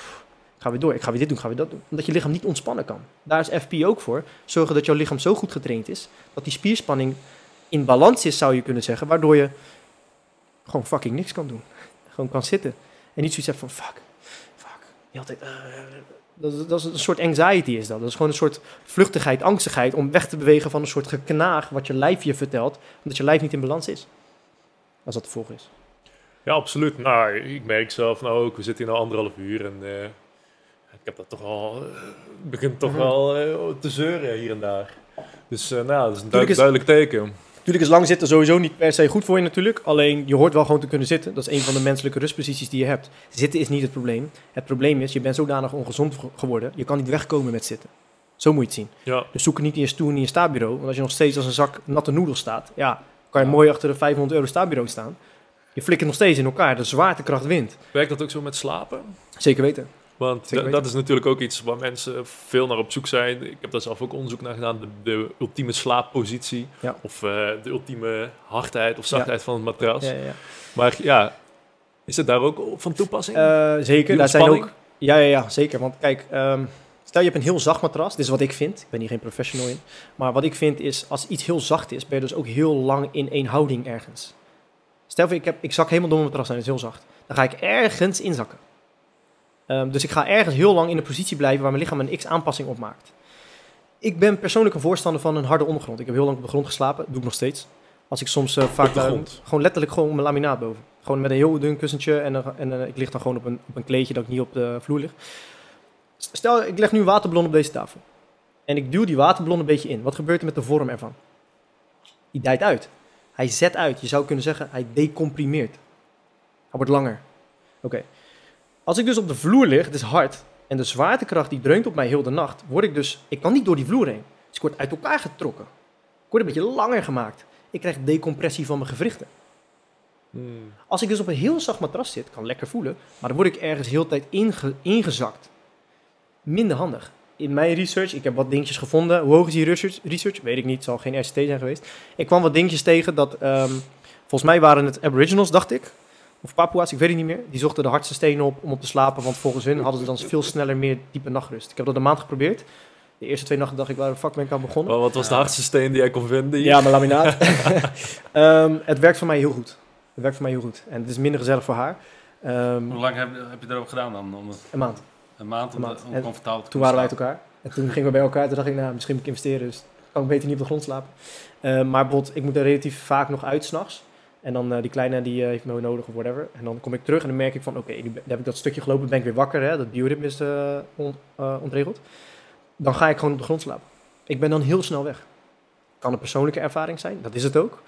ga weer door. Ik ga weer dit doen, ik ga weer dat doen. Omdat je lichaam niet ontspannen kan. Daar is FP ook voor. Zorgen dat jouw lichaam zo goed getraind is, dat die spierspanning in balans is, zou je kunnen zeggen. Waardoor je gewoon fucking niks kan doen. Gewoon kan zitten. En niet zoiets hebt van fuck, fuck. Altijd, eh, dat, is- dat is een soort anxiety is dat. Dat is gewoon een soort vluchtigheid, angstigheid om weg te bewegen van een soort geknaag wat je lijf je vertelt, omdat je lijf niet in balans is. Als dat de volg is. Ja, absoluut. Nou, ik merk zelf nou ook, we zitten hier nu anderhalf uur en eh, ik heb dat toch al, eh, begint toch Mhm. wel te zeuren hier en daar. Dus nou, dat is een duidelijk teken. Natuurlijk is lang zitten sowieso niet per se goed voor je natuurlijk. Alleen je hoort wel gewoon te kunnen zitten. Dat is een van de menselijke rustposities die je hebt. Zitten is niet het probleem. Het probleem is, je bent zodanig ongezond ge- geworden. Je kan niet wegkomen met zitten. Zo moet je het zien. Ja, Dus zoek niet in je stoel en in je staatbureau. Want als je nog steeds als een zak natte noedels staat, ja, kan je Ja. mooi achter de 500 euro staatbureau staan. Je flikkert nog steeds in elkaar. De zwaartekracht wint. werkt dat ook zo met slapen? Zeker weten. Want dat is natuurlijk ook iets waar mensen veel naar op zoek zijn. Ik heb daar zelf ook onderzoek naar gedaan. De, de ultieme slaappositie. Ja. Of eh, de ultieme hardheid of zachtheid van het matras. Ja. Maar ja, is het daar ook van toepassing? Eh, zeker, daar zijn ook... Ja, ja, ja, zeker. Want kijk, ehm, stel je hebt een heel zacht matras. Dit is wat ik vind. Ik ben hier geen professional in. Maar wat ik vind is, als iets heel zacht is, ben je dus ook heel lang in één houding ergens. Stel voor, ik, heb, ik zak helemaal door mijn matras en het is heel zacht. Dan ga ik ergens inzakken. Ehm, dus ik ga ergens heel lang in een positie blijven waar mijn lichaam een x-aanpassing op maakt. Ik ben persoonlijk een voorstander van een harde ondergrond. Ik heb heel lang op de grond geslapen, doe ik nog steeds. Als ik soms eh, vaak de grond? gewoon letterlijk gewoon mijn laminaat boven. Gewoon met een heel dun kussentje en, eh, ik lig dan gewoon op een, op een kleedje dat ik niet op de vloer lig. Stel, ik leg nu een waterballon op deze tafel. En ik duw die waterballon een beetje in. Wat gebeurt er met de vorm ervan? Die dijt uit. Hij zet uit. Je zou kunnen zeggen, hij decomprimeert. Hij wordt langer. Oké. Als ik dus op de vloer lig, het is hard, en de zwaartekracht die dreunt op mij heel de nacht, word ik dus, ik kan niet door die vloer heen. Dus ik word uit elkaar getrokken. Ik word een beetje langer gemaakt. Ik krijg decompressie van mijn gewrichten. Hmm. Als ik dus op een heel zacht matras zit, kan lekker voelen, maar dan word ik ergens heel de tijd inge- ingezakt. Minder handig. In mijn research, ik heb wat dingetjes gevonden. Hoe hoog is die research? research? Weet ik niet, het zal geen RCT zijn geweest. Ik kwam wat dingetjes tegen dat, ehm, volgens mij waren het Aboriginals, dacht ik. Of Papua's, ik weet het niet meer. Die zochten de hardste stenen op om op te slapen, want volgens hun hadden ze dan veel sneller meer diepe nachtrust. Ik heb dat een maand geprobeerd. De eerste twee nachten dacht ik, waar de fuck ben ik aan begonnen? Wat was de hardste steen die jij kon vinden? hier? Ja, mijn laminaat. Ehm, het werkt voor mij heel goed. Het werkt voor mij heel goed. En het is minder gezellig voor haar. Ehm, Hoe lang heb, heb je erover gedaan dan? Om het- een maand. een maand om, Een maand. om En comfortabel te Toen waren wij uit elkaar. En toen gingen we bij elkaar. Toen dacht ik, nou, misschien moet ik investeren. Dus kan ik beter niet op de grond slapen. Ehm, maar bijvoorbeeld, ik moet er relatief vaak nog uit s'nachts. En dan eh, die kleine, die eh, heeft me nodig of whatever. En dan kom ik terug en dan merk ik van, oké, nu ben- heb ik dat stukje gelopen. ben ik weer wakker. Hè, dat bioritme is eh, on- eh, ontregeld. Dan ga ik gewoon op de grond slapen. Ik ben dan heel snel weg. Kan een persoonlijke ervaring zijn. Dat is het ook.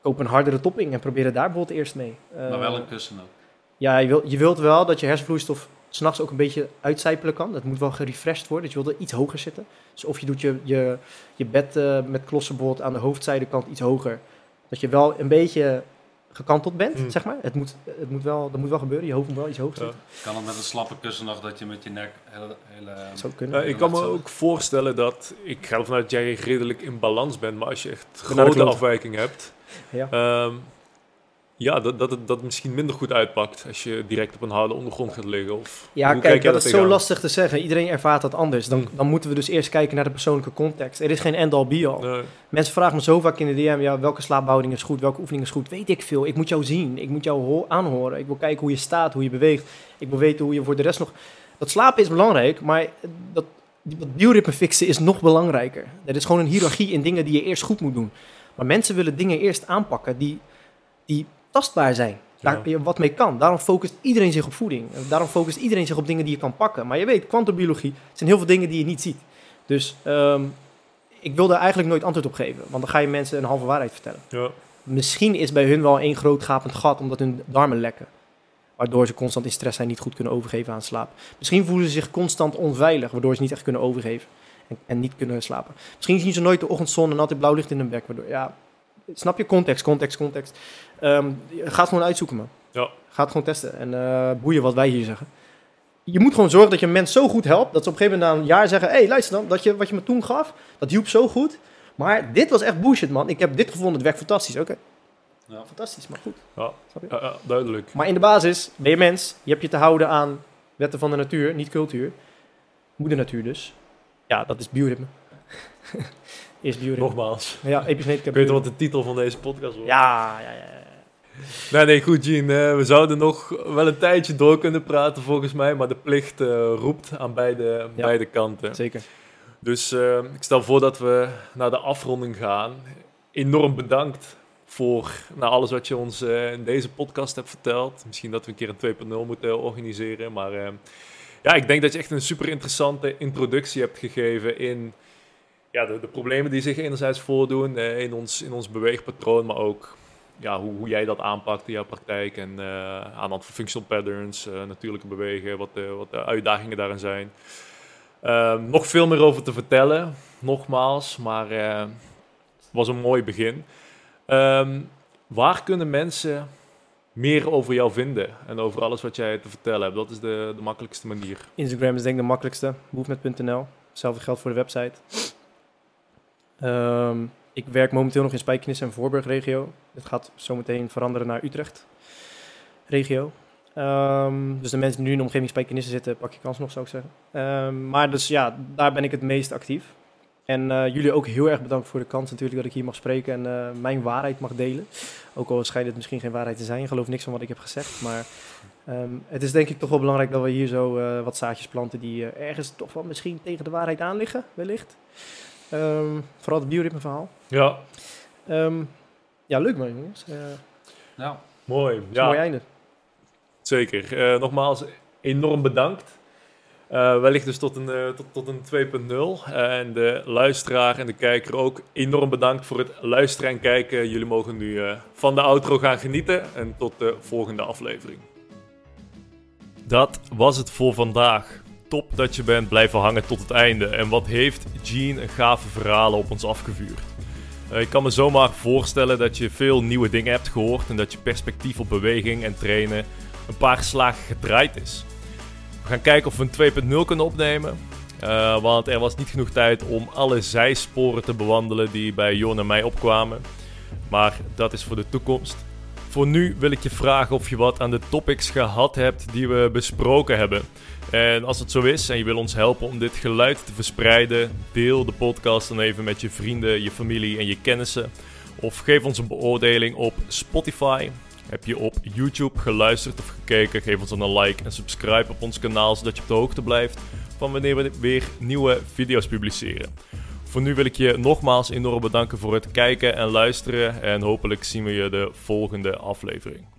Koop een hardere topping en probeer het daar bijvoorbeeld eerst mee. Maar wel een kussen ook. ja, je, wil, je wilt wel dat je hersenvloeistof s'nachts ook een beetje uitcijpelen kan. Dat moet wel gerefreshed worden, dus je wilt er iets hoger zitten. Dus of je doet je, je, je bed met klossen bijvoorbeeld aan de hoofdzijdekant iets hoger. Dat je wel een beetje gekanteld bent, Mm. zeg maar. Het moet, het moet wel, dat moet wel gebeuren, je hoofd moet wel iets hoger Ja. zitten. Kan het met een slappe kussen nog dat je met je nek hele... hele Dat zou kunnen. Ik kan me ook voorstellen dat, ik ga ervan uit dat jij redelijk in balans bent, maar als je echt de grote afwijking hebt, Ja. ehm, ja, dat, dat, het, dat misschien minder goed uitpakt als je direct op een harde ondergrond gaat liggen. Of, Ja, kijk, dat is zo lastig te zeggen. Iedereen ervaart dat anders. Dan, dan moeten we dus eerst kijken naar de persoonlijke context. Er is geen end-all be-all. Nee. Mensen vragen me zo vaak in de DM, ja, welke slaapbehouding is goed, welke oefening is goed. Weet ik veel. Ik moet jou zien. Ik moet jou ho- aanhoren. Ik wil kijken hoe je staat, hoe je beweegt. Ik wil weten hoe je voor de rest nog... Dat slapen is belangrijk, maar dat, dat bioritme fixen is nog belangrijker. Er is gewoon een hiërarchie in dingen die je eerst goed moet doen. Maar mensen willen dingen eerst aanpakken die, die tastbaar zijn. Daar je wat mee kan. Daarom focust iedereen zich op voeding. Daarom focust iedereen zich op dingen die je kan pakken. Maar je weet, kwantumbiologie zijn heel veel dingen die je niet ziet. Dus ehm, ik wil daar eigenlijk nooit antwoord op geven. Want dan ga je mensen een halve waarheid vertellen. Ja. Misschien is bij hun wel één groot gapend gat omdat hun darmen lekken. Waardoor ze constant in stress zijn en niet goed kunnen overgeven aan slaap. Misschien voelen ze zich constant onveilig, waardoor ze niet echt kunnen overgeven. En, en niet kunnen slapen. Misschien zien ze nooit de ochtendzon en altijd blauw licht in hun bek. Waardoor, ja, snap je? Context, context, context. Ehm, ga het gewoon uitzoeken, man. Ja. Ga het gewoon testen. En eh, boeien wat wij hier zeggen. Je moet gewoon zorgen dat je een mens zo goed helpt... dat ze op een gegeven moment na een jaar zeggen... hé, hey, luister dan, dat je, wat je me toen gaf, dat hielp zo goed... Maar dit was echt bullshit, man. Ik heb dit gevonden, het werkt fantastisch. Oké, Ja. fantastisch, maar goed. Ja. Snap je? Ja, ja, duidelijk. Maar in de basis ben je mens. Je hebt je te houden aan wetten van de natuur, niet cultuur. Moeder natuur dus. Ja, dat is bioritme. Eerst bioritme. Nogmaals. Ja, epigenetica. Ik weet wat de titel van deze podcast wordt. Ja, ja, ja. Nee, nee, goed, eh, we zouden nog wel een tijdje door kunnen praten, volgens mij. Maar de plicht eh, roept aan beide, Ja. beide kanten. Zeker. Dus eh, ik stel voor dat we naar de afronding gaan. Enorm bedankt voor nou, alles wat je ons eh, in deze podcast hebt verteld. Misschien dat we een keer een 2.0 moeten organiseren. Maar ja, ik denk dat je echt een super interessante introductie hebt gegeven in ja, de, de problemen die zich enerzijds voordoen eh, in, ons, in ons beweegpatroon, maar ook ja, hoe, hoe jij dat aanpakt in jouw praktijk. En uh, aan van functional patterns, uh, natuurlijke bewegen, wat de, wat de uitdagingen daarin zijn. Um, nog veel meer over te vertellen, nogmaals, maar het was een mooi begin. Um, waar kunnen mensen meer over jou vinden en over alles wat jij te vertellen hebt? Dat is de, de makkelijkste manier. Instagram is denk ik de makkelijkste, movement.nl. Hetzelfde geldt voor de website. Um, ik werk momenteel nog in Spijkenis en Voorburgregio. Het gaat zometeen veranderen naar Utrecht regio. Um, dus de mensen die nu in de omgeving Spijkenissen zitten, pak je kans nog, zou ik zeggen. Um, maar dus ja, daar ben ik het meest actief. En uh, jullie ook heel erg bedankt voor de kans natuurlijk dat ik hier mag spreken en uh, mijn waarheid mag delen. Ook al schijnt het misschien geen waarheid te zijn, ik geloof niks van wat ik heb gezegd. Maar um, het is denk ik toch wel belangrijk dat we hier zo uh, wat zaadjes planten die ergens toch wel misschien tegen de waarheid aan liggen, wellicht. Um, vooral het bioritme verhaal. Ja. Um, ja, leuk man jongens. Uh, ja. Mooi. Ja. Mooi einde. Zeker. Uh, nogmaals, enorm bedankt. Uh, wellicht dus tot een, tot, tot een 2.0. en de luisteraar en de kijker ook enorm bedankt voor het luisteren en kijken. Jullie mogen nu van de outro gaan genieten. En tot de volgende aflevering. Dat was het voor vandaag top dat je bent blijven hangen tot het einde. En wat heeft Gene een gave verhalen op ons afgevuurd. Uh, ik kan me zomaar voorstellen dat je veel nieuwe dingen hebt gehoord en dat je perspectief op beweging en trainen een paar slagen gedraaid is. We gaan kijken of we een 2.0 kunnen opnemen. Uh, want er was niet genoeg tijd om alle zijsporen te bewandelen die bij Jon en mij opkwamen. Maar dat is voor de toekomst. Voor nu wil ik je vragen of je wat aan de topics gehad hebt die we besproken hebben. En als het zo is en je wil ons helpen om dit geluid te verspreiden, deel de podcast dan even met je vrienden, je familie en je kennissen. Of geef ons een beoordeling op Spotify. Heb je op YouTube geluisterd of gekeken? Geef ons dan een like en subscribe op ons kanaal zodat je op de hoogte blijft van wanneer we weer nieuwe video's publiceren. Voor nu wil ik je nogmaals enorm bedanken voor het kijken en luisteren en hopelijk zien we je de volgende aflevering.